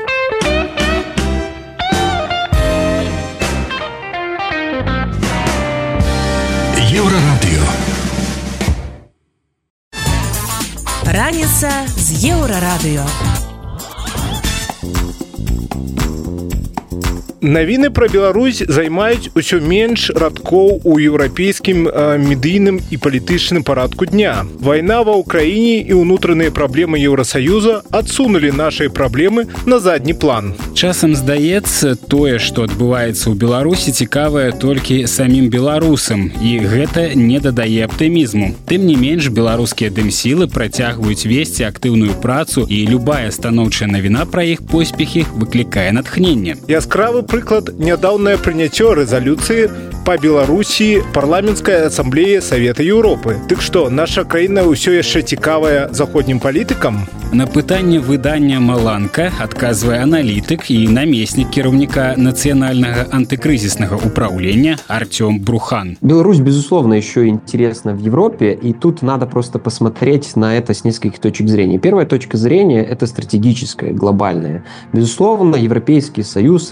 еўрарадыё раніца з еўрарадыё Навіны пра Беларусь займаюць усё менш радкоў у еўрапейскім медыйным і палітычным парадку дня. Вайна ва ўкраіне і ўнутраныя праблемы Еўросаюза адсунулі нашай праблемы на задні план. Часам здаецца тое, што адбываецца ў Беларусі цікавае толькі самім беларусам і гэта не дадае аптымізму. Тым не менш беларускія дымсілы працягваюць весці актыўную працу і любая станоўчая навіна пра іх поспехі выклікае натхненне. Яскравы прыклад нядаўнае прыняццё рэзалюцыі па беларусі парламенцкая асамблея савета Еўропы Дык што наша краіна ўсё яшчэ цікавая заходнім палітыкам на пытанне выдання маланка адказвае аналітык і намеснік кіраўніка нацыянальнага антыкрызіснага управлення артём брухан беларусь безусловно еще интересна в европе и тут надо просто посмотреть на это с нескольких точек зрения первая точка зрения это стратегическая глобальная безусловно европейский союз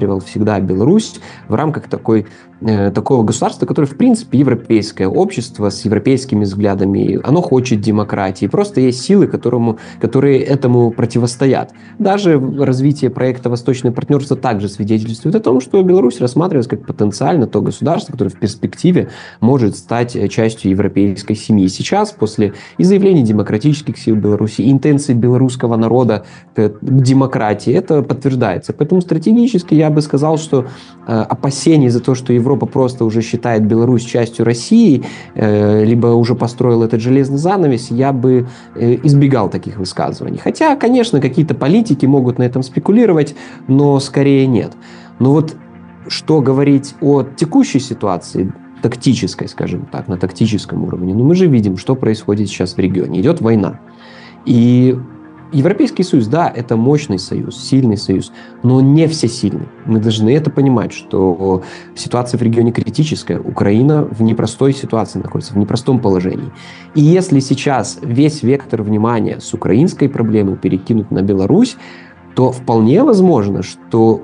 рассматривал всегда беларусь в рамках такой такого государства, которое, в принципе, европейское общество с европейскими взглядами, оно хочет демократии. Просто есть силы, которому, которые этому противостоят. Даже развитие проекта «Восточное партнерство» также свидетельствует о том, что Беларусь рассматривается как потенциально то государство, которое в перспективе может стать частью европейской семьи. Сейчас, после изъявлений демократических сил Беларуси, интенции белорусского народа к демократии, это подтверждается. Поэтому стратегически я бы сказал, что э, опасения за то, что Европа Европа просто уже считает Беларусь частью России, э, либо уже построил этот железный занавес, я бы э, избегал таких высказываний. Хотя, конечно, какие-то политики могут на этом спекулировать, но скорее нет. Но вот что говорить о текущей ситуации, тактической, скажем так, на тактическом уровне, ну мы же видим, что происходит сейчас в регионе. Идет война. И Европейский союз, да, это мощный союз, сильный союз, но не всесильный. Мы должны это понимать, что ситуация в регионе критическая. Украина в непростой ситуации находится, в непростом положении. И если сейчас весь вектор внимания с украинской проблемы перекинут на Беларусь, то вполне возможно, что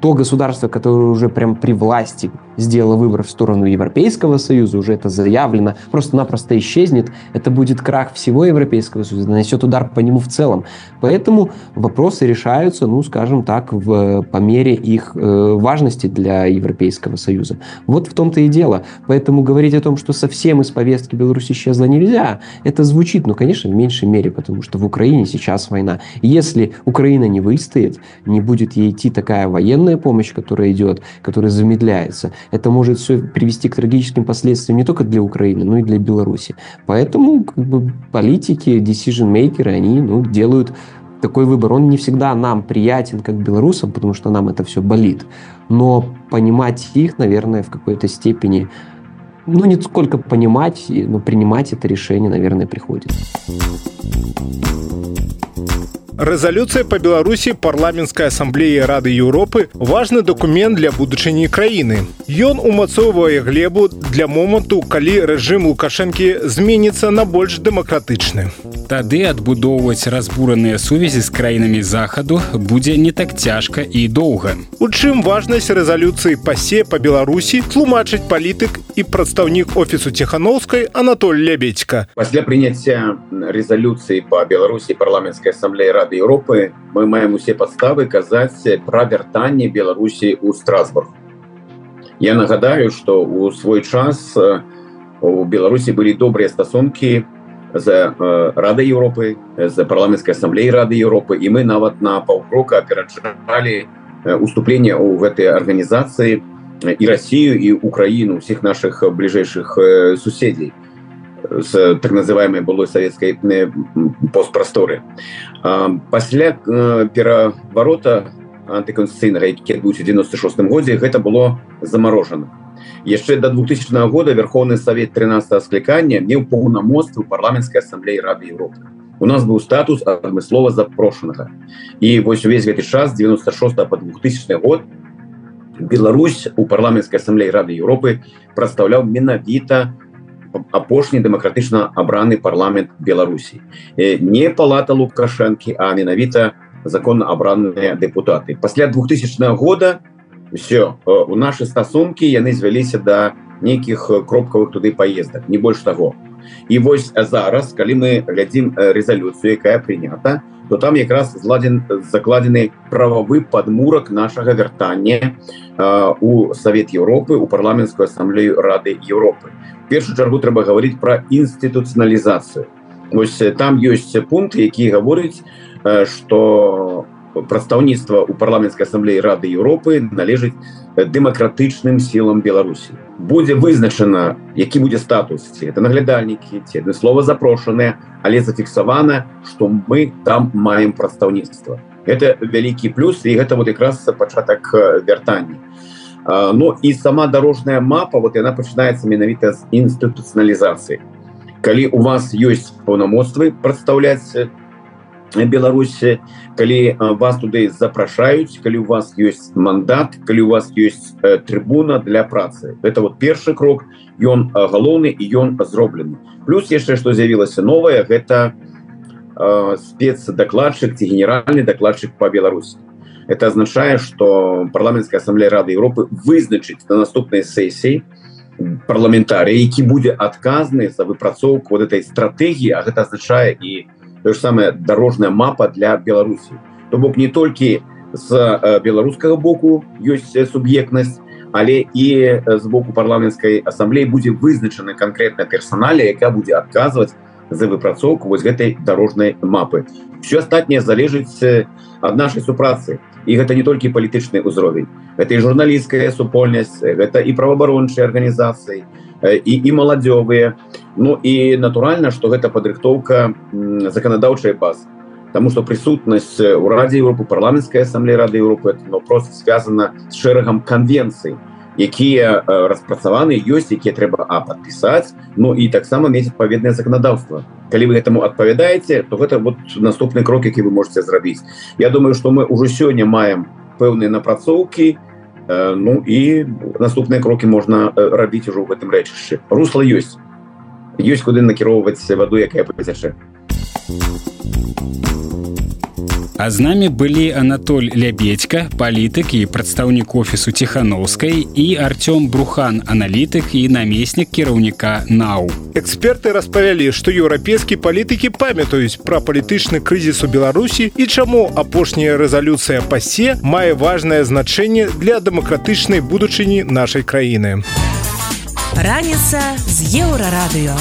то государство, которое уже прям при власти сделала выбор в сторону Европейского Союза, уже это заявлено, просто-напросто исчезнет, это будет крах всего Европейского Союза, нанесет удар по нему в целом. Поэтому вопросы решаются, ну, скажем так, в, по мере их э, важности для Европейского Союза. Вот в том-то и дело. Поэтому говорить о том, что совсем из повестки Беларуси исчезла нельзя, это звучит, ну, конечно, в меньшей мере, потому что в Украине сейчас война. Если Украина не выстоит, не будет ей идти такая военная помощь, которая идет, которая замедляется, это может все привести к трагическим последствиям не только для Украины, но и для Беларуси. Поэтому как бы, политики, decision-makers, они ну, делают такой выбор. Он не всегда нам приятен, как белорусам, потому что нам это все болит. Но понимать их, наверное, в какой-то степени ну, не сколько понимать, но принимать это решение, наверное, приходится. Рэзалюцыя па Беларусі парламенцкай асамблеі рады Еўропы важны дакумент для будучыні краіны. Ён умацоўвае глебу для моманту, калі рэжым лукашэнкі зменіцца на больш дэмакратычны. Тады адбудоўваць разбураныя сувязі з краінамі захаду будзе не так цяжка і доўга. У чым важнасць рэзалюцыі пасе па Беларусі тлумачыць палітык і прадстаўнік офісу Тхановскай Анатоль Лебедька. Пасля прыняцця рэзалюцыі па Беларусі парламенцкай асамблеі рады Европы мы маем усе падставы казаць пра вяртанне Беларусі ў Страсбург. Я нагадаю, што у свой час у Беларусі былі добрыя стасункі за рады Европы за парламенцкай асамблеі рады Европы і мы нават на паўкрока апераджалі уступлення ў гэтай арганізацыі і Россию і Украіну усіх наших бліжэйшых суседзей з так называемой былой советской постпрасторы пасля пераворота антыконституцыйнага які адбыўся 96 годзе гэта было заморожано яшчэ до 2000 года верховный совет 13 склікання меў поўнамоцтвы парламенской ассамблеі рады Европы. У нас быў статус адмыслова запрошанага і вось увесь гэты час 96 по 2000 год Беларусь у парламенской ассамблеі рады Европы прадстаўляў менавіта апошні дэмакратычна абраны парламент беларусі не палата лукашэнкі а менавіта законна абраныя депутаты. Пасля 2000 года все у наши стасункі яны звяліся да нейкіх кропкавых туды поездак не больш таго і вось зараз калі мы глядзім рэзалюцыю якая прынята то там якраз зладзен закладзены прававы падмурак нашага вяртання у Савет Еўропы у парламенцкую асамблею рады Еўропы. Першую чаргу трэба гаварыць пра інстытуцыяналізацыю. Вось там ёсць пункт які гаворыць что прадстаўніцтва у парламенцкай асамблеі рады Еўропы належыць дэмакратычным сілам Беларусі. Будзе вызначана які будзе статус ці это наглядальнікі ці адны слова запрошаныя але зафіксавана что мы там маем прадстаўніцтва. Это вялікі плюс і гэта вот якраз пачатак вяртання. Ну і сама дорожная мапа вот яна пачынаецца менавіта з інстытуцыяналізацыі. Калі у вас ёсць паўнамоцтвы прадстаўляць беларусі калі вас туды запрашаюць калі у вас есть мандат калі у вас есть э, трибуна для працы. Это вот першы крок ён галоўны і ён зроблены. Плюс яшчэ что з'явілася новое гэта э, спецдакладчык ці генеральны дакладчык по беларусі. Это означае что парламенская ассамблея рады Европы вызначыць на наступнай сессии парламентария які будзе адказны за выпрацоўку вот этой стратегії а гэта означае і в то же самое дорожная мапа для беларусі то бок не толькі з э, беларускага боку ёсць суб'ектнасць але і з боку парламенцкай ассамблеі будзе вызначана конкретна персонале яка будзе адказваць за выпрацоўку вось гэтай дорожнай мапы. Все астатняе залежыць ад нашай супрацы. І гэта не толькі палітычны ўзровень. Это і журналісцкая супольнасць гэта і праваабарончыя арганізацыі і, і маладзёвыя Ну і натуральна что гэта падрыхтоўка заканадаўчай баз Таму что прысутнасць у радзе Европы парламенцкай ассамблеі рады Европы но просто связана з шэрагам конвенцый якія распрацаваны ёсць якія трэба а подпісаць Ну і таксама мець адпаведнае заканадаўства калі вы гэтаму адпавядаеце то гэта вот наступны крок які вы можете зрабіць. Я думаю что мы уже сёння маем пэўныя напрацоўкі Ну і наступныя крокі можна рабіць ужо ў гэтым рэчышчы русла ёсць ёсць куды накіроўваць ваду якая пацячэ А з намі былі Анатоль Лябедька, палітык і прадстаўнік офісу ціханаўскай і Артём Брухан, аналітык і намеснік кіраўніка НАУ. Эксперты распавялі, што еўрапейскі палітыкі памятаюць пра палітычны крызіс у Беларусі і чаму апошняя рэзалюцыя пасе мае важнае значэнне для дэмакратычнай будучыні нашай краіны. Раніца з еўрарадыё.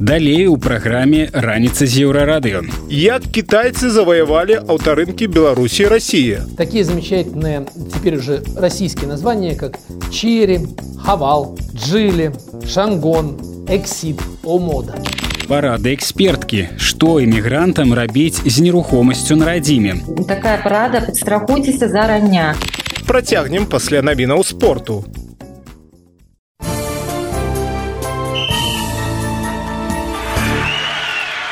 Далей у праграме раніца з еўрарадыё. Як китайцы завоевали аўтарынкі Беларуси и России? Такие замечательные теперь уже российские названия, как Черри, Хавал, Джили, Шангон, Эксид, Омода. Парада эксперткі, што эмігрантам рабіць з нерухомасцю на радзіме. Такая парада, падстрахуйцеся зарання. Працягнем пасля навінаў спорту.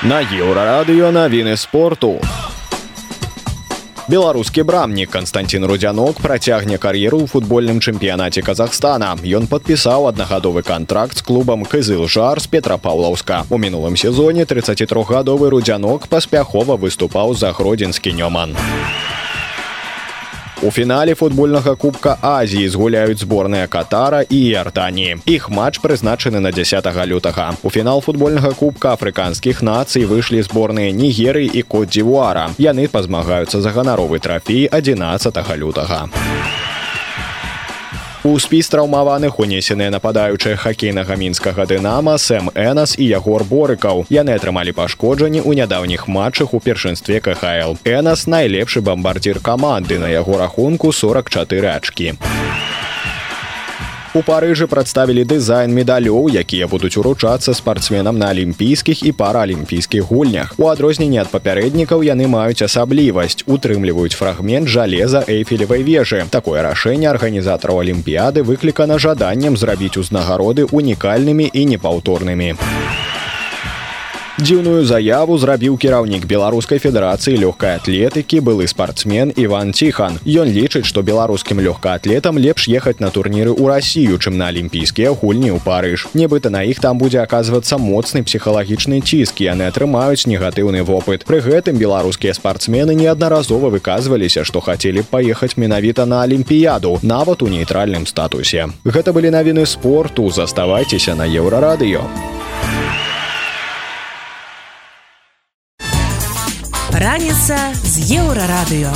На еўрарадыё навіны спорту. Беларускі брамнік Константин Рудзянок працягне кар'еру ў футбольным чэмпіянаце Казахстана. Ён падпісаў аднагадовы кантракт з клубам Кызыл жар з Петрапаўлаўска. У мінулым сезоне 33гадовы рудзянок паспяхова выступаў за гродзенскі нёман. У фінале футбольнага кубка Азіі згуляюць зборныя катара і Артаніі. Іх матч прызначаны на 10 лютага. У фінал футбольнага кубка афрыканскіх нацый выйшлі зборныя нігеры і кот-дзівуара. Яны пазмагаюцца за ганаровы трафей 11 лютага. У спіс траўмаваных унесеныя нападаючыя хакейнага мінскага дынама сэм энас і ягор борыкаў. Яны атрымалі пашкоджанні ў нядаўніх матчах у першынстве кхл энас найлепшы бамбардзір каманды. На яго рахунку 44 ачкі У парыжы прадставілі дызайн медалёў, якія будуць уручацца спартсменам на алімпійскіх і паралімпійскіх гульнях. У адрозненне ад папярэднікаў яны маюць асаблівасць, утрымліваюць фрагмент жалеза эйфелевай вежы. Такое рашэнне арганізатараў алімпіяды выклікана жаданнем зрабіць узнагароды унікальнымі і непаўторнымі. Дзіўную заяву зрабіў кіраўнік беларускай федэрацыі лёгкай атлетыкі былы спартсмен Іван ціхан. Ён лічыць, што беларускім лёгкаатлетам лепш ехаць на турніры ў рассію, чым на алімпійскія гульні ў парыж. Нібыта на іх там будзе аказвацца моцны псіхалагічны ціск, яны атрымаюць негатыўны вопыт. Пры гэтым беларускія спартсмены неаднаразова выказваліся, што хацелі б паехаць менавіта на алімпіяду, нават у нейтральным статусе. Гэта былі навіны спорту, заставайцеся на еўрарадыё. Раніца з еўрарадыё.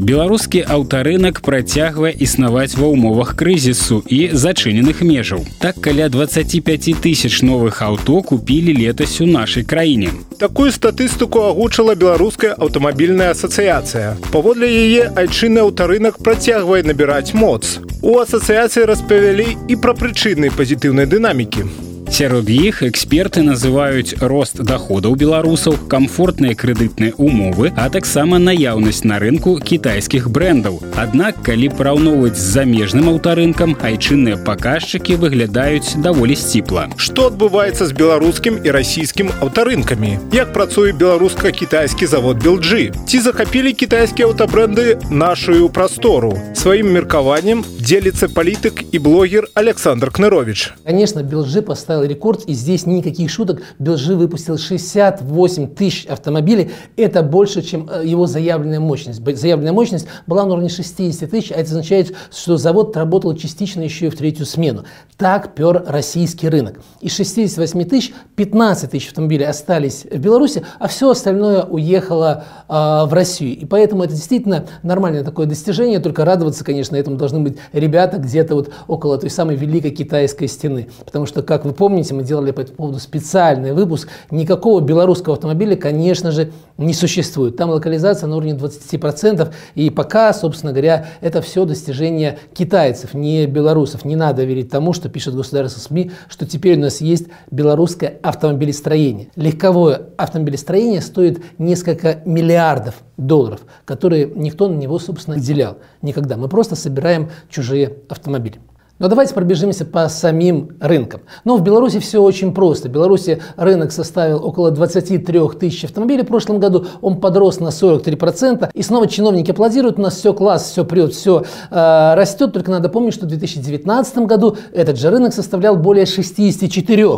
Беларускі аўтарынак працягвае існаваць ва ўмовах крызісу і зачыненых межаў. Так каля 25 тысяч новых аўто купілі летась у нашай краіне. Такую статыстыку агучыла беларуская аўтамабільная асацыяцыя. Паводле яе айчынны аўтарынак працягвае набіраць моц. У асацыяцыі распавялі і пра прычыны пазітыўнай дынамікі. Сярод іх эксперты называюць рост доходаў беларусаў, камфортныя крэдытныя умовы, а таксама наяўнасць на рынку кітайскіх брэндаў. Аднак, калі параўноўваць з замежным аўтарынкам, айчынныя паказчыкі выглядаюць даволі сціпла. Што адбываецца з беларускім і расійскім аўтарынкамі? Як працуе беларуска-кітайскі завод Белджы? Ці захапілі кітайскія аўтабрэнды нашую прастору? Сваім меркаваннем дзеліцца палітык і блогер Александр Кнырович. Конечно, Белджи поставил рекорд, и здесь никаких шуток. Белжи выпустил 68 тысяч автомобилей. Это больше, чем э, его заявленная мощность. Заявленная мощность была на уровне 60 тысяч, а это означает, что завод работал частично еще и в третью смену. Так пер российский рынок. Из 68 тысяч 15 тысяч автомобилей остались в Беларуси, а все остальное уехало э, в Россию. И поэтому это действительно нормальное такое достижение. Только радоваться, конечно, этому должны быть ребята где-то вот около той самой великой китайской стены. Потому что, как вы помните, мы делали по этому поводу специальный выпуск. Никакого белорусского автомобиля, конечно же, не существует. Там локализация на уровне 20%. И пока, собственно говоря, это все достижение китайцев, не белорусов. Не надо верить тому, что пишет государство СМИ, что теперь у нас есть белорусское автомобилестроение. Легковое автомобилестроение стоит несколько миллиардов долларов, которые никто на него, собственно, не делял никогда. Мы просто собираем чужие автомобили. Но давайте пробежимся по самим рынкам. Но в Беларуси все очень просто. В Беларуси рынок составил около 23 тысяч автомобилей в прошлом году. Он подрос на 43%. И снова чиновники аплодируют. У нас все класс, все прет, все э, растет. Только надо помнить, что в 2019 году этот же рынок составлял более 64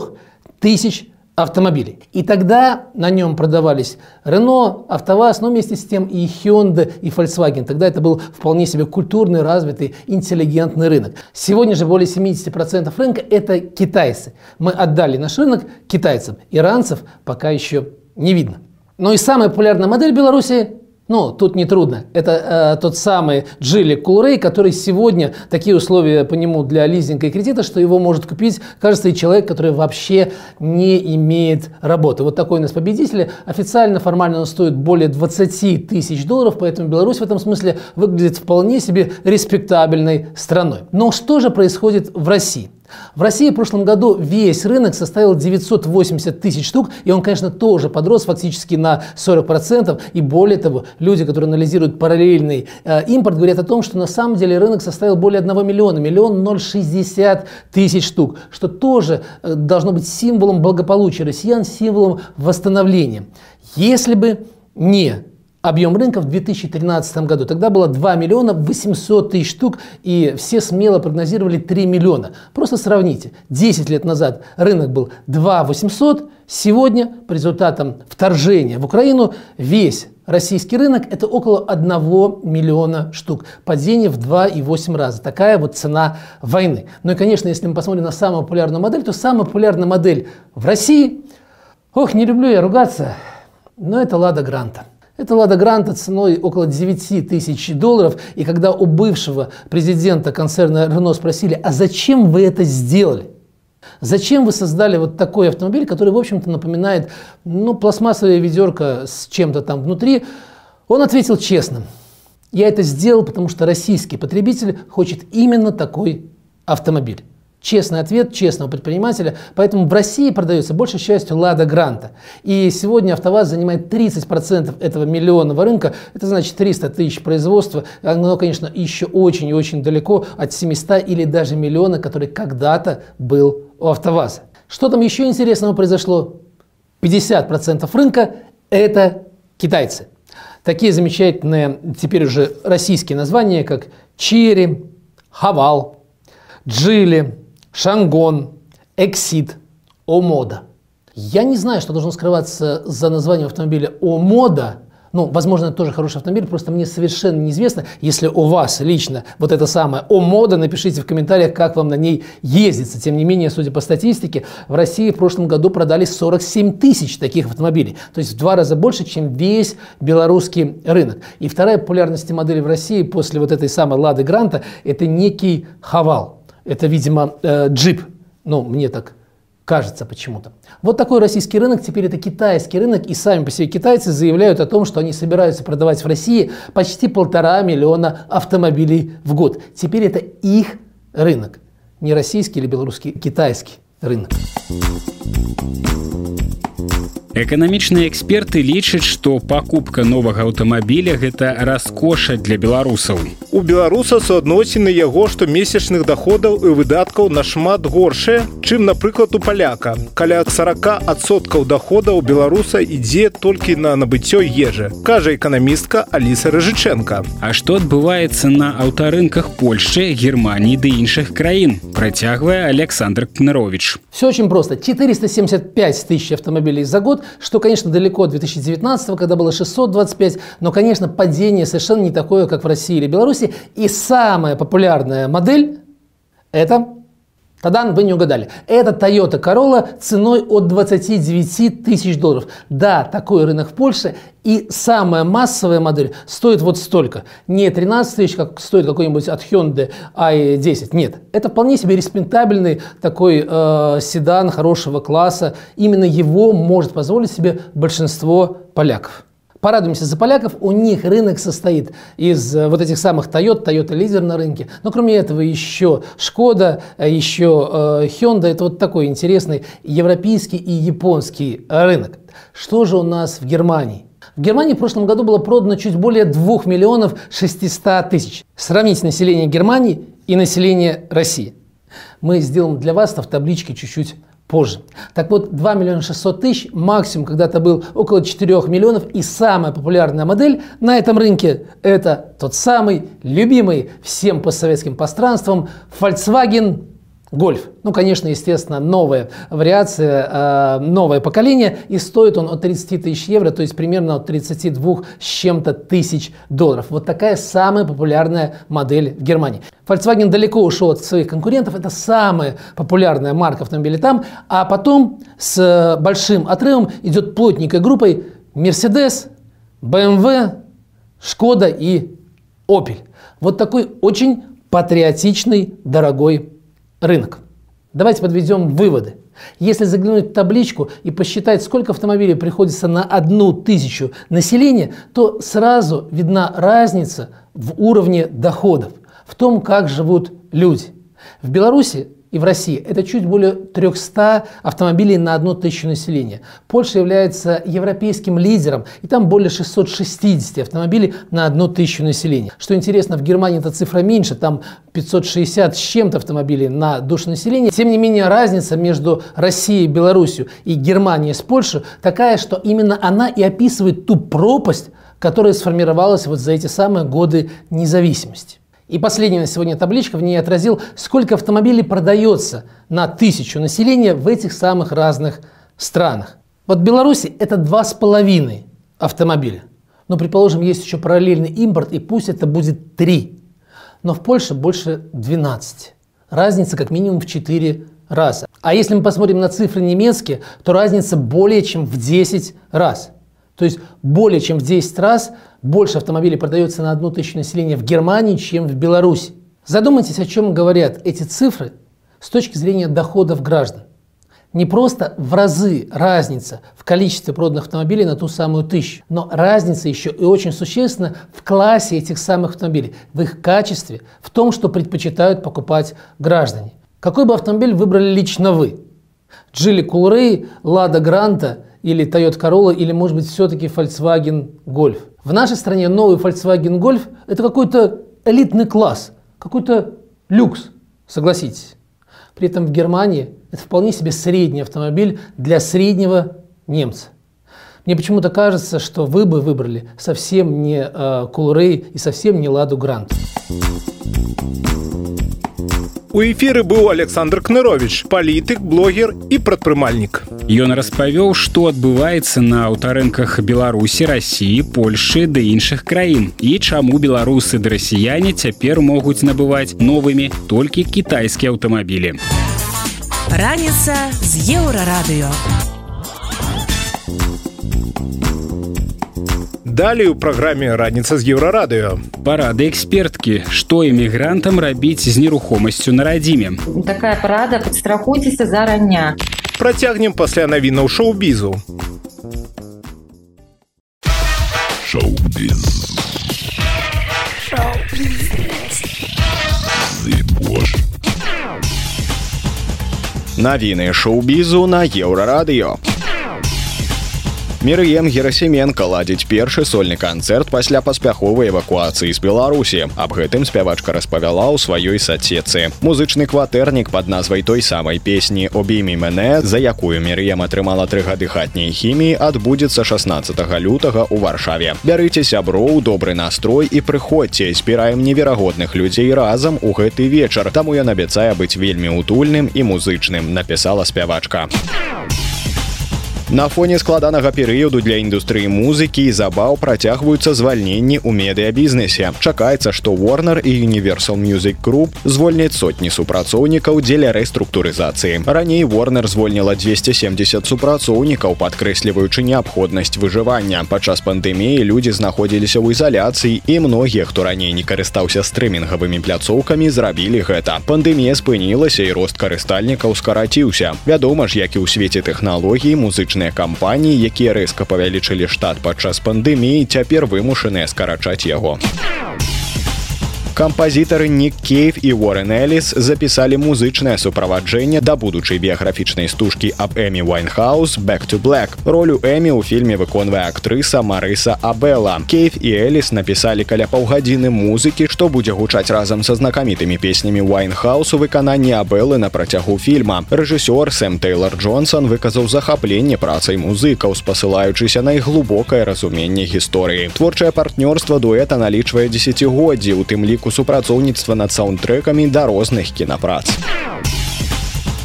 тысяч автомобилей. И тогда на нем продавались Renault, АвтоВАЗ, но вместе с тем и Hyundai, и Volkswagen. Тогда это был вполне себе культурный, развитый, интеллигентный рынок. Сегодня же более 70% рынка – это китайцы. Мы отдали наш рынок китайцам. Иранцев пока еще не видно. Но и самая популярная модель Беларуси ну, тут не трудно. Это э, тот самый Джили Кулрей, который сегодня такие условия по нему для лизинга и кредита, что его может купить, кажется, и человек, который вообще не имеет работы. Вот такой у нас победитель. Официально, формально он стоит более 20 тысяч долларов, поэтому Беларусь в этом смысле выглядит вполне себе респектабельной страной. Но что же происходит в России? В России в прошлом году весь рынок составил 980 тысяч штук, и он, конечно, тоже подрос фактически на 40%. И более того, люди, которые анализируют параллельный э, импорт, говорят о том, что на самом деле рынок составил более 1 миллиона, миллион 060 тысяч штук, что тоже э, должно быть символом благополучия россиян, символом восстановления. Если бы не объем рынка в 2013 году. Тогда было 2 миллиона 800 тысяч штук, и все смело прогнозировали 3 миллиона. Просто сравните. 10 лет назад рынок был 2 800, сегодня по результатам вторжения в Украину весь российский рынок это около 1 миллиона штук. Падение в 2,8 раза. Такая вот цена войны. Ну и, конечно, если мы посмотрим на самую популярную модель, то самая популярная модель в России, ох, не люблю я ругаться, но это Лада Гранта. Это Лада Гранта ценой около 9 тысяч долларов. И когда у бывшего президента концерна Рено спросили, а зачем вы это сделали? Зачем вы создали вот такой автомобиль, который, в общем-то, напоминает ну, пластмассовая ведерко с чем-то там внутри? Он ответил честно. Я это сделал, потому что российский потребитель хочет именно такой автомобиль. Честный ответ честного предпринимателя. Поэтому в России продается большей частью Лада Гранта. И сегодня АвтоВАЗ занимает 30% этого миллионного рынка. Это значит 300 тысяч производства. Оно, конечно, еще очень и очень далеко от 700 или даже миллиона, который когда-то был у АвтоВАЗа. Что там еще интересного произошло? 50% рынка – это китайцы. Такие замечательные теперь уже российские названия, как Черри, Хавал, Джили, Шангон, Эксид, Омода. Я не знаю, что должно скрываться за названием автомобиля Омода, Ну, возможно, это тоже хороший автомобиль, просто мне совершенно неизвестно, если у вас лично вот это самое о мода, напишите в комментариях, как вам на ней ездится. Тем не менее, судя по статистике, в России в прошлом году продали 47 тысяч таких автомобилей. То есть в два раза больше, чем весь белорусский рынок. И вторая популярность модели в России после вот этой самой Лады Гранта – это некий Хавал. Это, видимо, э, джип. Ну, мне так кажется почему-то. Вот такой российский рынок, теперь это китайский рынок, и сами по себе китайцы заявляют о том, что они собираются продавать в России почти полтора миллиона автомобилей в год. Теперь это их рынок, не российский или белорусский, китайский рынок. Эканамічныя эксперты лічаць, што пакупка новага аўтамабіля гэта раскоша для беларусаў. У беларуса суадносіны яго штомесячных доходаў і выдаткаў нашмат горшыя, чым, напрыклад, у паляка. Каля 40соткаў доходаў беларуса ідзе толькі на набыццё ежы, кажа эканамістка Аліса Рыжыченко. А што адбываецца на аўтарынках Польшчы, Германії ды іншых краін, працягвае Александр Кнарович. Все очень просто. 475 тысяч автомобилей за год что, конечно, далеко от 2019, когда было 625, но, конечно, падение совершенно не такое, как в России или Беларуси. И самая популярная модель – это Тогда вы не угадали. Это Toyota Corolla ценой от 29 тысяч долларов. Да, такой рынок в Польше. И самая массовая модель стоит вот столько. Не 13 тысяч, как стоит какой-нибудь от Hyundai i10. Нет, это вполне себе респектабельный такой э, седан хорошего класса. Именно его может позволить себе большинство поляков. Порадуемся за поляков, у них рынок состоит из э, вот этих самых Toyota, Toyota лидер на рынке. Но кроме этого еще Шкода, э, еще э, Hyundai. Это вот такой интересный европейский и японский рынок. Что же у нас в Германии? В Германии в прошлом году было продано чуть более 2 миллионов 600 тысяч. Сравните население Германии и население России. Мы сделаем для вас в табличке чуть-чуть позже. Так вот, 2 миллиона 600 тысяч, максимум когда-то был около 4 миллионов. И самая популярная модель на этом рынке – это тот самый любимый всем постсоветским пространством Volkswagen Гольф. Ну, конечно, естественно, новая вариация, э, новое поколение, и стоит он от 30 тысяч евро, то есть примерно от 32 с чем-то тысяч долларов. Вот такая самая популярная модель в Германии. Volkswagen далеко ушел от своих конкурентов, это самая популярная марка автомобилей там, а потом с большим отрывом идет плотненькой группой Mercedes, BMW, Шкода и Opel. Вот такой очень патриотичный, дорогой рынок. Давайте подведем выводы. Если заглянуть в табличку и посчитать, сколько автомобилей приходится на одну тысячу населения, то сразу видна разница в уровне доходов, в том, как живут люди. В Беларуси и в России это чуть более 300 автомобилей на одну тысячу населения. Польша является европейским лидером, и там более 660 автомобилей на одну тысячу населения. Что интересно, в Германии эта цифра меньше, там 560 с чем-то автомобилей на душу населения. Тем не менее, разница между Россией, Беларусью и Германией с Польшей такая, что именно она и описывает ту пропасть, которая сформировалась вот за эти самые годы независимости. И последняя на сегодня табличка в ней отразил, сколько автомобилей продается на тысячу населения в этих самых разных странах. Вот в Беларуси это два с половиной автомобиля. Но, предположим, есть еще параллельный импорт, и пусть это будет 3. Но в Польше больше 12. Разница как минимум в 4 раза. А если мы посмотрим на цифры немецкие, то разница более чем в 10 раз. То есть более чем в 10 раз больше автомобилей продается на одну тысячу населения в Германии, чем в Беларуси. Задумайтесь, о чем говорят эти цифры с точки зрения доходов граждан. Не просто в разы разница в количестве проданных автомобилей на ту самую тысячу, но разница еще и очень существенна в классе этих самых автомобилей, в их качестве, в том, что предпочитают покупать граждане. Какой бы автомобиль выбрали лично вы? Джили Кулрей, Лада Гранта или Toyota Corolla, или, может быть, все-таки Volkswagen Golf? В нашей стране новый Volkswagen Golf – это какой-то элитный класс, какой-то люкс, согласитесь. При этом в Германии это вполне себе средний автомобиль для среднего немца. Мне почему-то кажется, что вы бы выбрали совсем не э, Coolray и совсем не Ладу Грант. У эфіры быў александр кнырович палітык блогер і прадпрымальнік. Ён распавёў што адбываецца на аўтарынках беларусі рассіі польльшы ды іншых краін. І чаму беларусы ды расіяне цяпер могуць набываць новымі толькі кітайскія аўтамабілі. Раніца з еўрарадыё. Далей у праграме раніца з еўрарадыё. Парады эксперткі, што эмігрантам рабіць з нерухомасцю на радзіме. Такая парада падстрахуйцеся зарання. Працягнем пасля навінаў шоу-бізу. Шоу-біз. Навіны шоу-бізу на еўрарадыё. Мірыем Герасіменко ладзіць першы сольны канцэрт пасля паспяховай эвакуацыі з Беларусі. Аб гэтым спявачка распавяла ў сваёй сацецы. Музычны кватэрнік пад назвай той самай песні «Обімі мене», за якую Мірыем атрымала тры гады хатняй хіміі, адбудзецца 16 лютага ў Варшаве. Бярыце сяброў, добры настрой і прыходзьце, збіраем неверагодных людзей разам у гэты вечар. Таму ён абяцае быць вельмі утульным і музычным, напісала спявачка. На фоне складанага перыяду для індустрыі музыкі і забаў працягваюцца звальненні ў медыябізнесе. Чакаецца, што Warner і Universal Music Group звольняць сотні супрацоўнікаў дзеля рэструктурызацыі. Раней Warner звольніла 270 супрацоўнікаў, падкрэсліваючы неабходнасць выжывання. Падчас пандэміі людзі знаходзіліся ў ізаляцыі і многія, хто раней не карыстаўся стрымінгавымі пляцоўкамі, зрабілі гэта. Пандэмія спынілася і рост карыстальнікаў скараціўся. Вядома ж, як і ў свеце тэхналогій музычны музычныя кампаніі, якія рэзка павялічылі штат падчас пандэміі, цяпер вымушаныя скарачаць яго. Кампазітары Нік Кейв і Уоррен Эліс запісалі музычнае суправаджэнне да будучай біяграфічнай стужкі аб Эмі Вайнхаус Back to Black. Ролю Эмі ў фільме выконвае актрыса Марыса Абела. Кейв і Эліс напісалі каля паўгадзіны музыкі, што будзе гучаць разам са знакамітымі песнямі Вайнхаус у выкананні Абелы на працягу фільма. Рэжысёр Сэм Тейлор Джонсон выказаў захапленне працай музыкаў, спасылаючыся на іх глубокае разуменне гісторыі. Творчае партнёрства дуэта налічвае дзесяцігоддзі, у тым ліку ліку супрацоўніцтва над саундтрэкамі да розных кінапрац.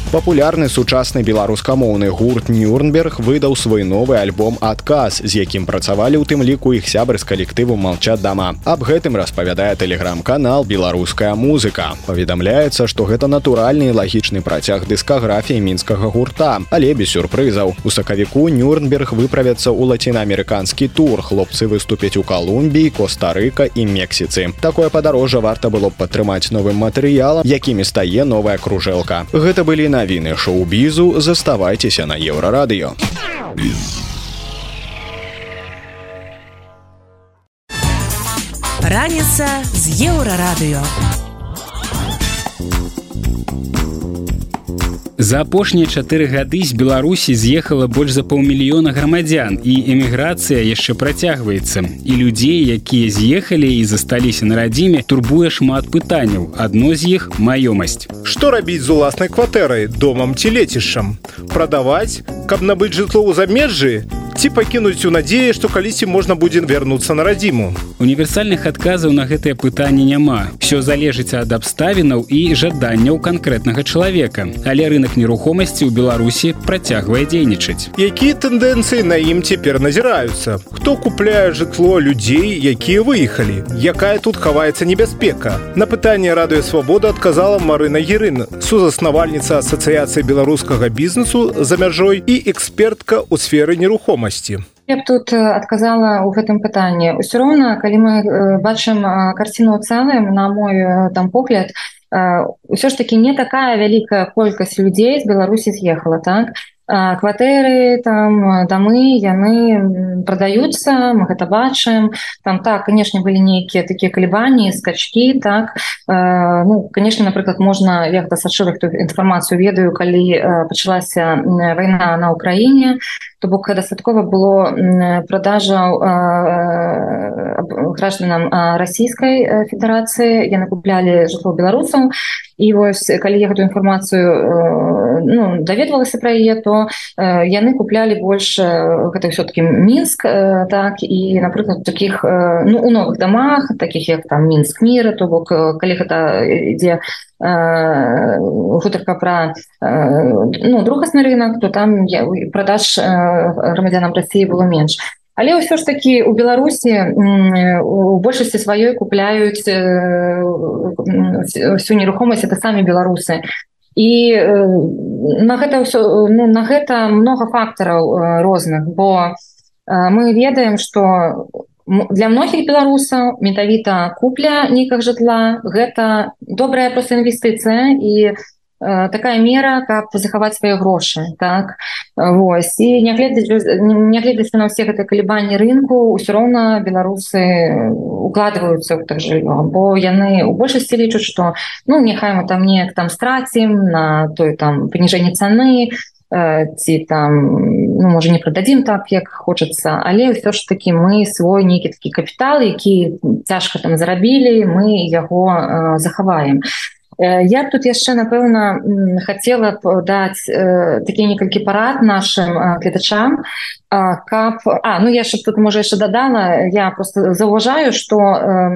Папулярны сучасны беларускамоўны гурт Нюрнберг выдаў свой новы альбом адказ, з якім працавалі ў тым ліку іх сябры з калектыву молчат дама. Аб гэтым распавядае тэлеграм-канал беларуская музыка. Паведамляецца, што гэта натуральны і лагічны працяг дыскаграфіі мінскага гурта, але без сюрпрызаў. У сакавіку Нюрнберг выправяцца ў лацінаамерыканскі тур. Хлопцы выступяць у Калумбіі, Коста-рыка і Мексіцы. Такое падарожжа варта было б падтрымаць новым матэрыялам, якімі стае новая кружэлка. Гэта былі на навіны шоу-бізу заставайцеся на еўрарадыё. Раніца з еўрарадыё. За апошнія чатыры гады з Беларусі з'ехала больш за паўмільёна грамадзян і эміграцыя яшчэ працягваецца. І людзей, якія з'ехалі і засталіся на радзіме, турбуе шмат пытанняў. Адно з іх маёмасць. Што рабіць з уласнай кватэрай, домам ці лецішчам? Прадаваць, каб набыць жытло ў замежжы, ці пакінуць у надзеі, што калісьці можна будзе вярнуцца на радзіму. Універсальных адказаў на гэтае пытанне няма. Всё залежыць ад абставінаў і жаданняў канкрэтнага чалавека. Але рынок нерухомасці ў Беларусі працягвае дзейнічаць. Якія тэндэнцыі на ім цяпер назіраюцца? Хто купляе жытло людзей, якія выехалі? Якая тут хаваецца небяспека? На пытанне радыё свабода адказала Марына Герын, сузаснавальніца асацыяцыі беларускага бізнесу за мяжой і экспертка ў сферы нерухомасці магчымасці Я б тут адказала ў гэтым пытанні ўсё роўна калі мы бачым карціну цэлым на мой там погляд ўсё ж таки не такая вялікая колькасць людзей з беларусі з'ехала так? Кватэры там дамы яны продаюцца мы гэта бачым там так конечно былі нейкія такія калібані скачки так? Э, ну конечно напрыклад можна як дасачылых ту інфармацыю ведаю калі пачалася вайна на Украіне то бок дастаткова было продажаў гражданам расійскай федэрацыі яны куплялі жытло беларусаў і вось калі я гэту інфармацыю ну, даведвалася пра яе то яны куплялі больш гэта все-таки мінск так і напрыклад таких ну у новых домах таких як там мінск мира то бок калі гэта ідзе гутарка пра ну другасны рынок то там продаж грамадзянам Росіі было менш але ўсё ж таки у Беларусі у большасці сваёй купляюць всю нерухомасць это самі беларусы і на гэта ўсё ну, на гэта много фактараў розных бо мы ведаем что для многіх беларусаў метавіта купля нейкага жытла гэта добрая просто інвестыцыя і э, такая мера каб захаваць свае грошы так? Вось. І нягледзячы на ўсе гэта калібанні рынку ўсё роўна беларусы укладваюцца так жыллё бо яны у большасці лічаць што ну няхай мы там неяк там страцім на той там паніжэнне цаны ці там ну, можа не прададзім так як хочацца але ўсё ж таки мы свой нейкі такі капітал які цяжка там зарабілі мы яго захаваем. Я тут яшчэ напэўна хацела б даць такія некалькі парад нашим гледачам каб А ну я ж тут можа яшчэ дадала я просто заўважаю что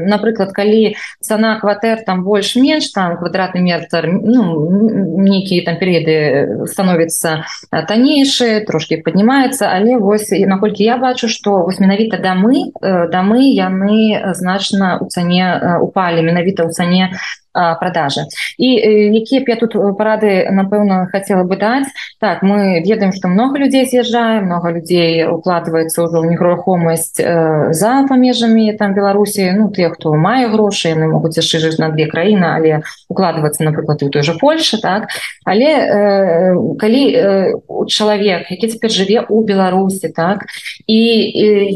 напрыклад калі цана кватэр там больш-менш там квадратны метр ну, нейкія там перыяды становятся таннейшие трошки поднимается але вось і наколькі я бачу что вось менавіта дамы дамы яны значна у цане упали менавіта ў цане продажи. І якія я тут парады напэўна хотела бы даць так мы ведаем что много людзей з'язджае много людзей укладваецца ўжо ў нерухомасць э, за памежамі там беларусі ну те хто мае грошы яны могуць яшчэ жыць на две краіны але укладвацца напрыклад у той же Польше так. Але э, калі э, чалавек які цяпер жыве у беларусі так і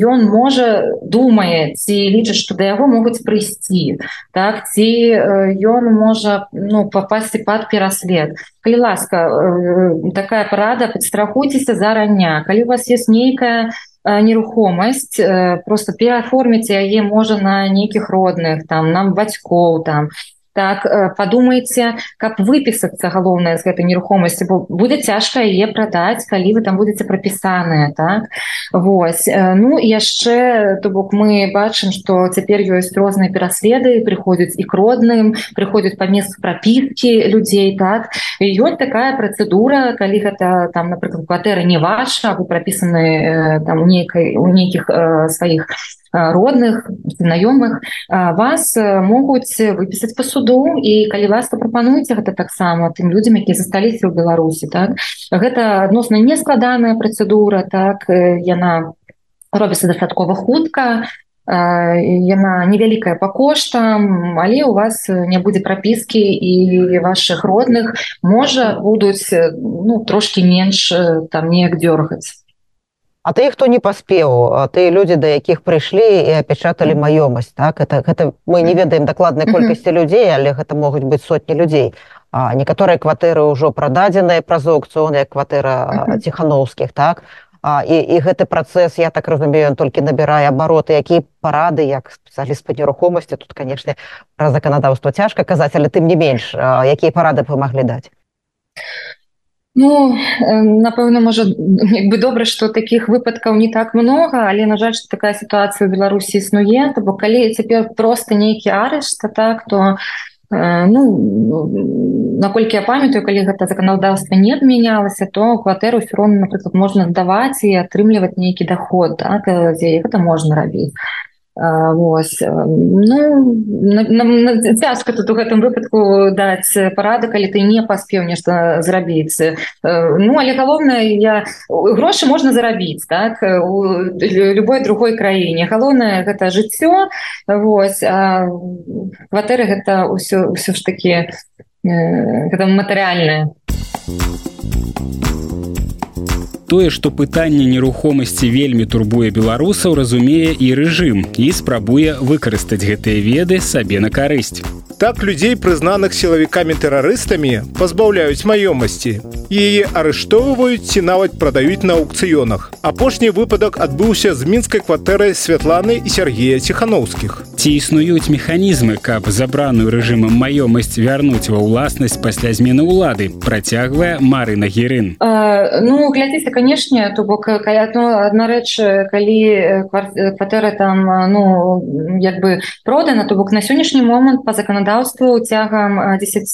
ён можа думае ці лічыць что да яго могуць прыйсці так ці ён ён можа ну попасці под пераслед калі ласка такая парада подстрахуйцеся зарання калі у вас есть нейкая нерухомасць просто пераформіць яе можа на нейкіх родных там нам бацькоў там так э, подумайте как выпісацца галоўная з гэтай нерухомасці бо будет цяжка яе продать калі вы там будете пропісаныя так? Вось э, ну яшчэ то бок мы бачым что цяпер ёсць розныя пераследы приходзяць і к родным приходят по месту пропіски людзей так? Ёсць такая процедура калі гэта там напрыклад кватэры не ваша вы пропісаны там нейкай у нейкіх сваіх у родных знаёмых вас могуць выпісаць по суду. І калі ласка прапануеце гэта таксама тым людзям якія засталіся ў беларусі так. Гэта адносна нескладаная працэдура так. Яна робіцца дастаткова хутка яна невялікая по коштам. Але у вас не будзе прапіскі і ваших родных можа будуць ну трошки менш там неяк дёргаць А ты хто не паспеў ты людзі да якіх прыйшлі і апячаталі маёмасць так? Это гэта мы не ведаем дакладнай колькасці людзей але гэта могуць быць сотні людзей. А некаторыя кватэры ўжо прададзеныя праз аукцыёны кватэра ціхановскіх так? А, і, і гэты працэс я так разумею толькі набірае абароты які парады як спецыяліст па нерухомасці тут канешне пра заканадаўства цяжка казаць але тым не менш якія парады памаглі даць Ну напэўна можа бы добра што такіх выпадкаў не так много але на жаль што такая сітуацыя ў беларусі існуе. То бо калі цяпер просто нейкі арышт так то ну наколькі я памятаю калі гэта заканадаўства не адмянялася то кватэру ўсё роўна напрыклад можна здаваць і атрымліваць нейкі доход так, гэта можна рабіць Вось ну, цяжка тут у гэтым выпадку даць парады калі ты не паспеў нешта зрабіць. Ну але галоўнае я грошы можна зарабіць так у любой другой краіне. Галоўнае гэта жыццё Вось кватэры гэта ўсё ўсё ж такі гэта матэрыяльнае тое што пытанне нерухомасці вельмі турбуе беларусаў разумее і рэжым і спрабуе выкарыстаць гэтыя веды сабе на карысць так людзей прызнаных сілавікамі тэрарыстамі пазбаўляюць маёмасці яе арыштоўваюць ці нават прадаюць на аукцыёнах апошні выпадак адбыўся з мінскай кватэрай святланы і Сергея ціхановскіх ці існуюць механізмы каб забраную рэжымам маёмасць вярнуць ва ўласнасць пасля змены ўлады працягвае мары на герын ну глядзіце канешне то бок каля одна рэч калі кватэра там ну як бы продана то бок на сённяшні момант по заканадаўству цягам 10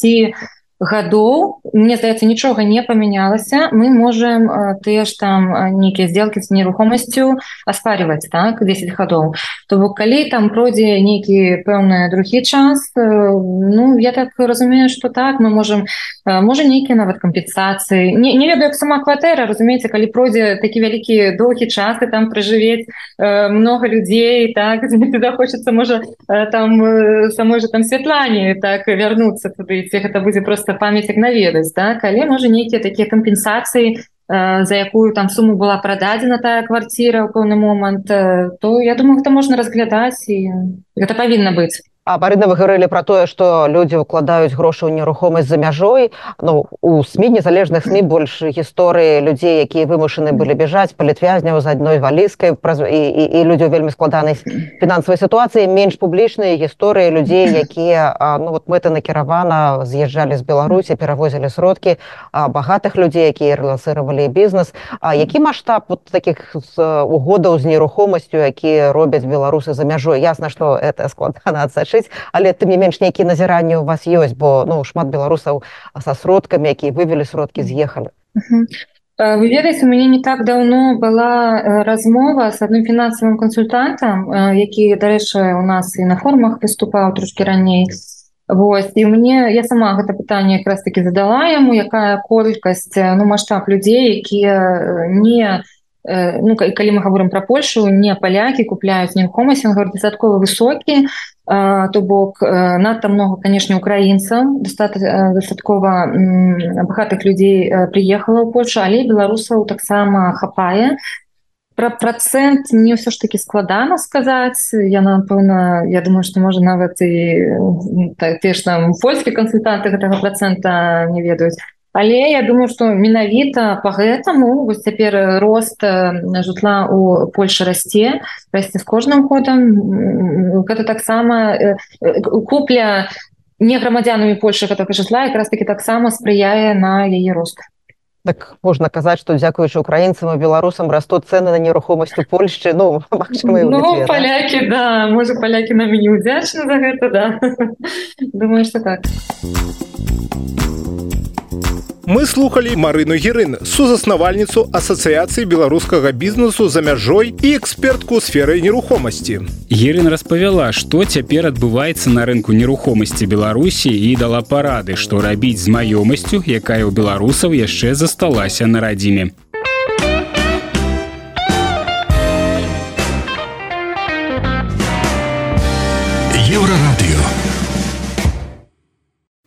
гадоў. Мне здаецца нічога не памянялася. Мы можем тыя ж там нейкія сделки з нерухомасцю аспариваць так 10 гадоў. То бок калі там пройдзе нейкі пэўны другі час ну я так разумею что так мы можем можа нейкія нават кампенсацыі. Не, не ведаю як сама кватэра разумееце калі пройдзе такі вялікі доўгі час и там прыжывець много людзей так захочется можа там самой же там святлане так вярнуцца туды ці гэта будзе просто просто памятек наведаць да але можа нейкія такія кампенсацыі за якую там суму была прададзена тая кварціра ў пэўны момант то я думаю гэта можна разглядаць і гэта павінна быць А Марына вы гаварылі пра тое, што людзі ўкладаюць грошы ў нерухомасць за мяжой. Ну, у СМі незалежных СМі больш гісторыі людзей, якія вымушаны былі бяжаць палітвязняў з адной валіскай праз... і, і, і людзі ў вельмі складанай фінансавай сітуацыі, менш публічныя гісторыі людзей, якія ну, вот мэта накіравана з'язджалі з Беларусі, перавозілі сродкі багатых людзей, якія рэласыравалі бізнес. А які маштаб вот, такіх угодаў з нерухомасцю, якія робяць беларусы за мяжой. Ясна, што это складана вырашыць але ты не менш нейкія назіранні у вас ёсць бо ну шмат беларусаў са сродкамі якія вывели сродкі з'ехалі вы ведаеце у мяне не так давно была размова с адным фінансавым кансультантам які дарэчы у нас і на формах выступаў трошки раней Вось і мне я сама гэта пытанне якраз таки задала яму якая колькасць ну маштаб людзей якія не ну калі мы говорим про Польшу не палякі купляюць нерухомасць он говорит дастаткова высокі то бок надта много конечно украінцаў дастаткова багатых людзей приехала ў Польшу але беларусаў таксама хапае. Про процент мне ўсё ж таки складана сказаць я напэўна я думаю что можа нават і ты ж там польскі кансультанты гэтага процента не ведаюць Але я думаю что менавіта по гэтаму вось цяпер рост жытла у Польше расце расце з кожным годам. Гэта таксама купля не грамадзянамі Польши гэтага жытла якраз таки таксама спрыяе на яе рост. Так можна казаць что дзякуючы украінцам і беларусам растут цены на нерухомасць у Польшчы ну, ну палякі да можа палякі нам не удзячны за гэта да. Думаю что так Мы слухали Марыну Герын, сузаснавальніцу асацыяцыі беларускага бізнесу за мяжой і экспертку сферы нерухомасці. Герын распавяла, што цяпер адбываецца на рынку нерухомасці Беларусі і дала парады, што рабіць з маёмасцю, якая ў беларусаў яшчэ засталася на радзіме.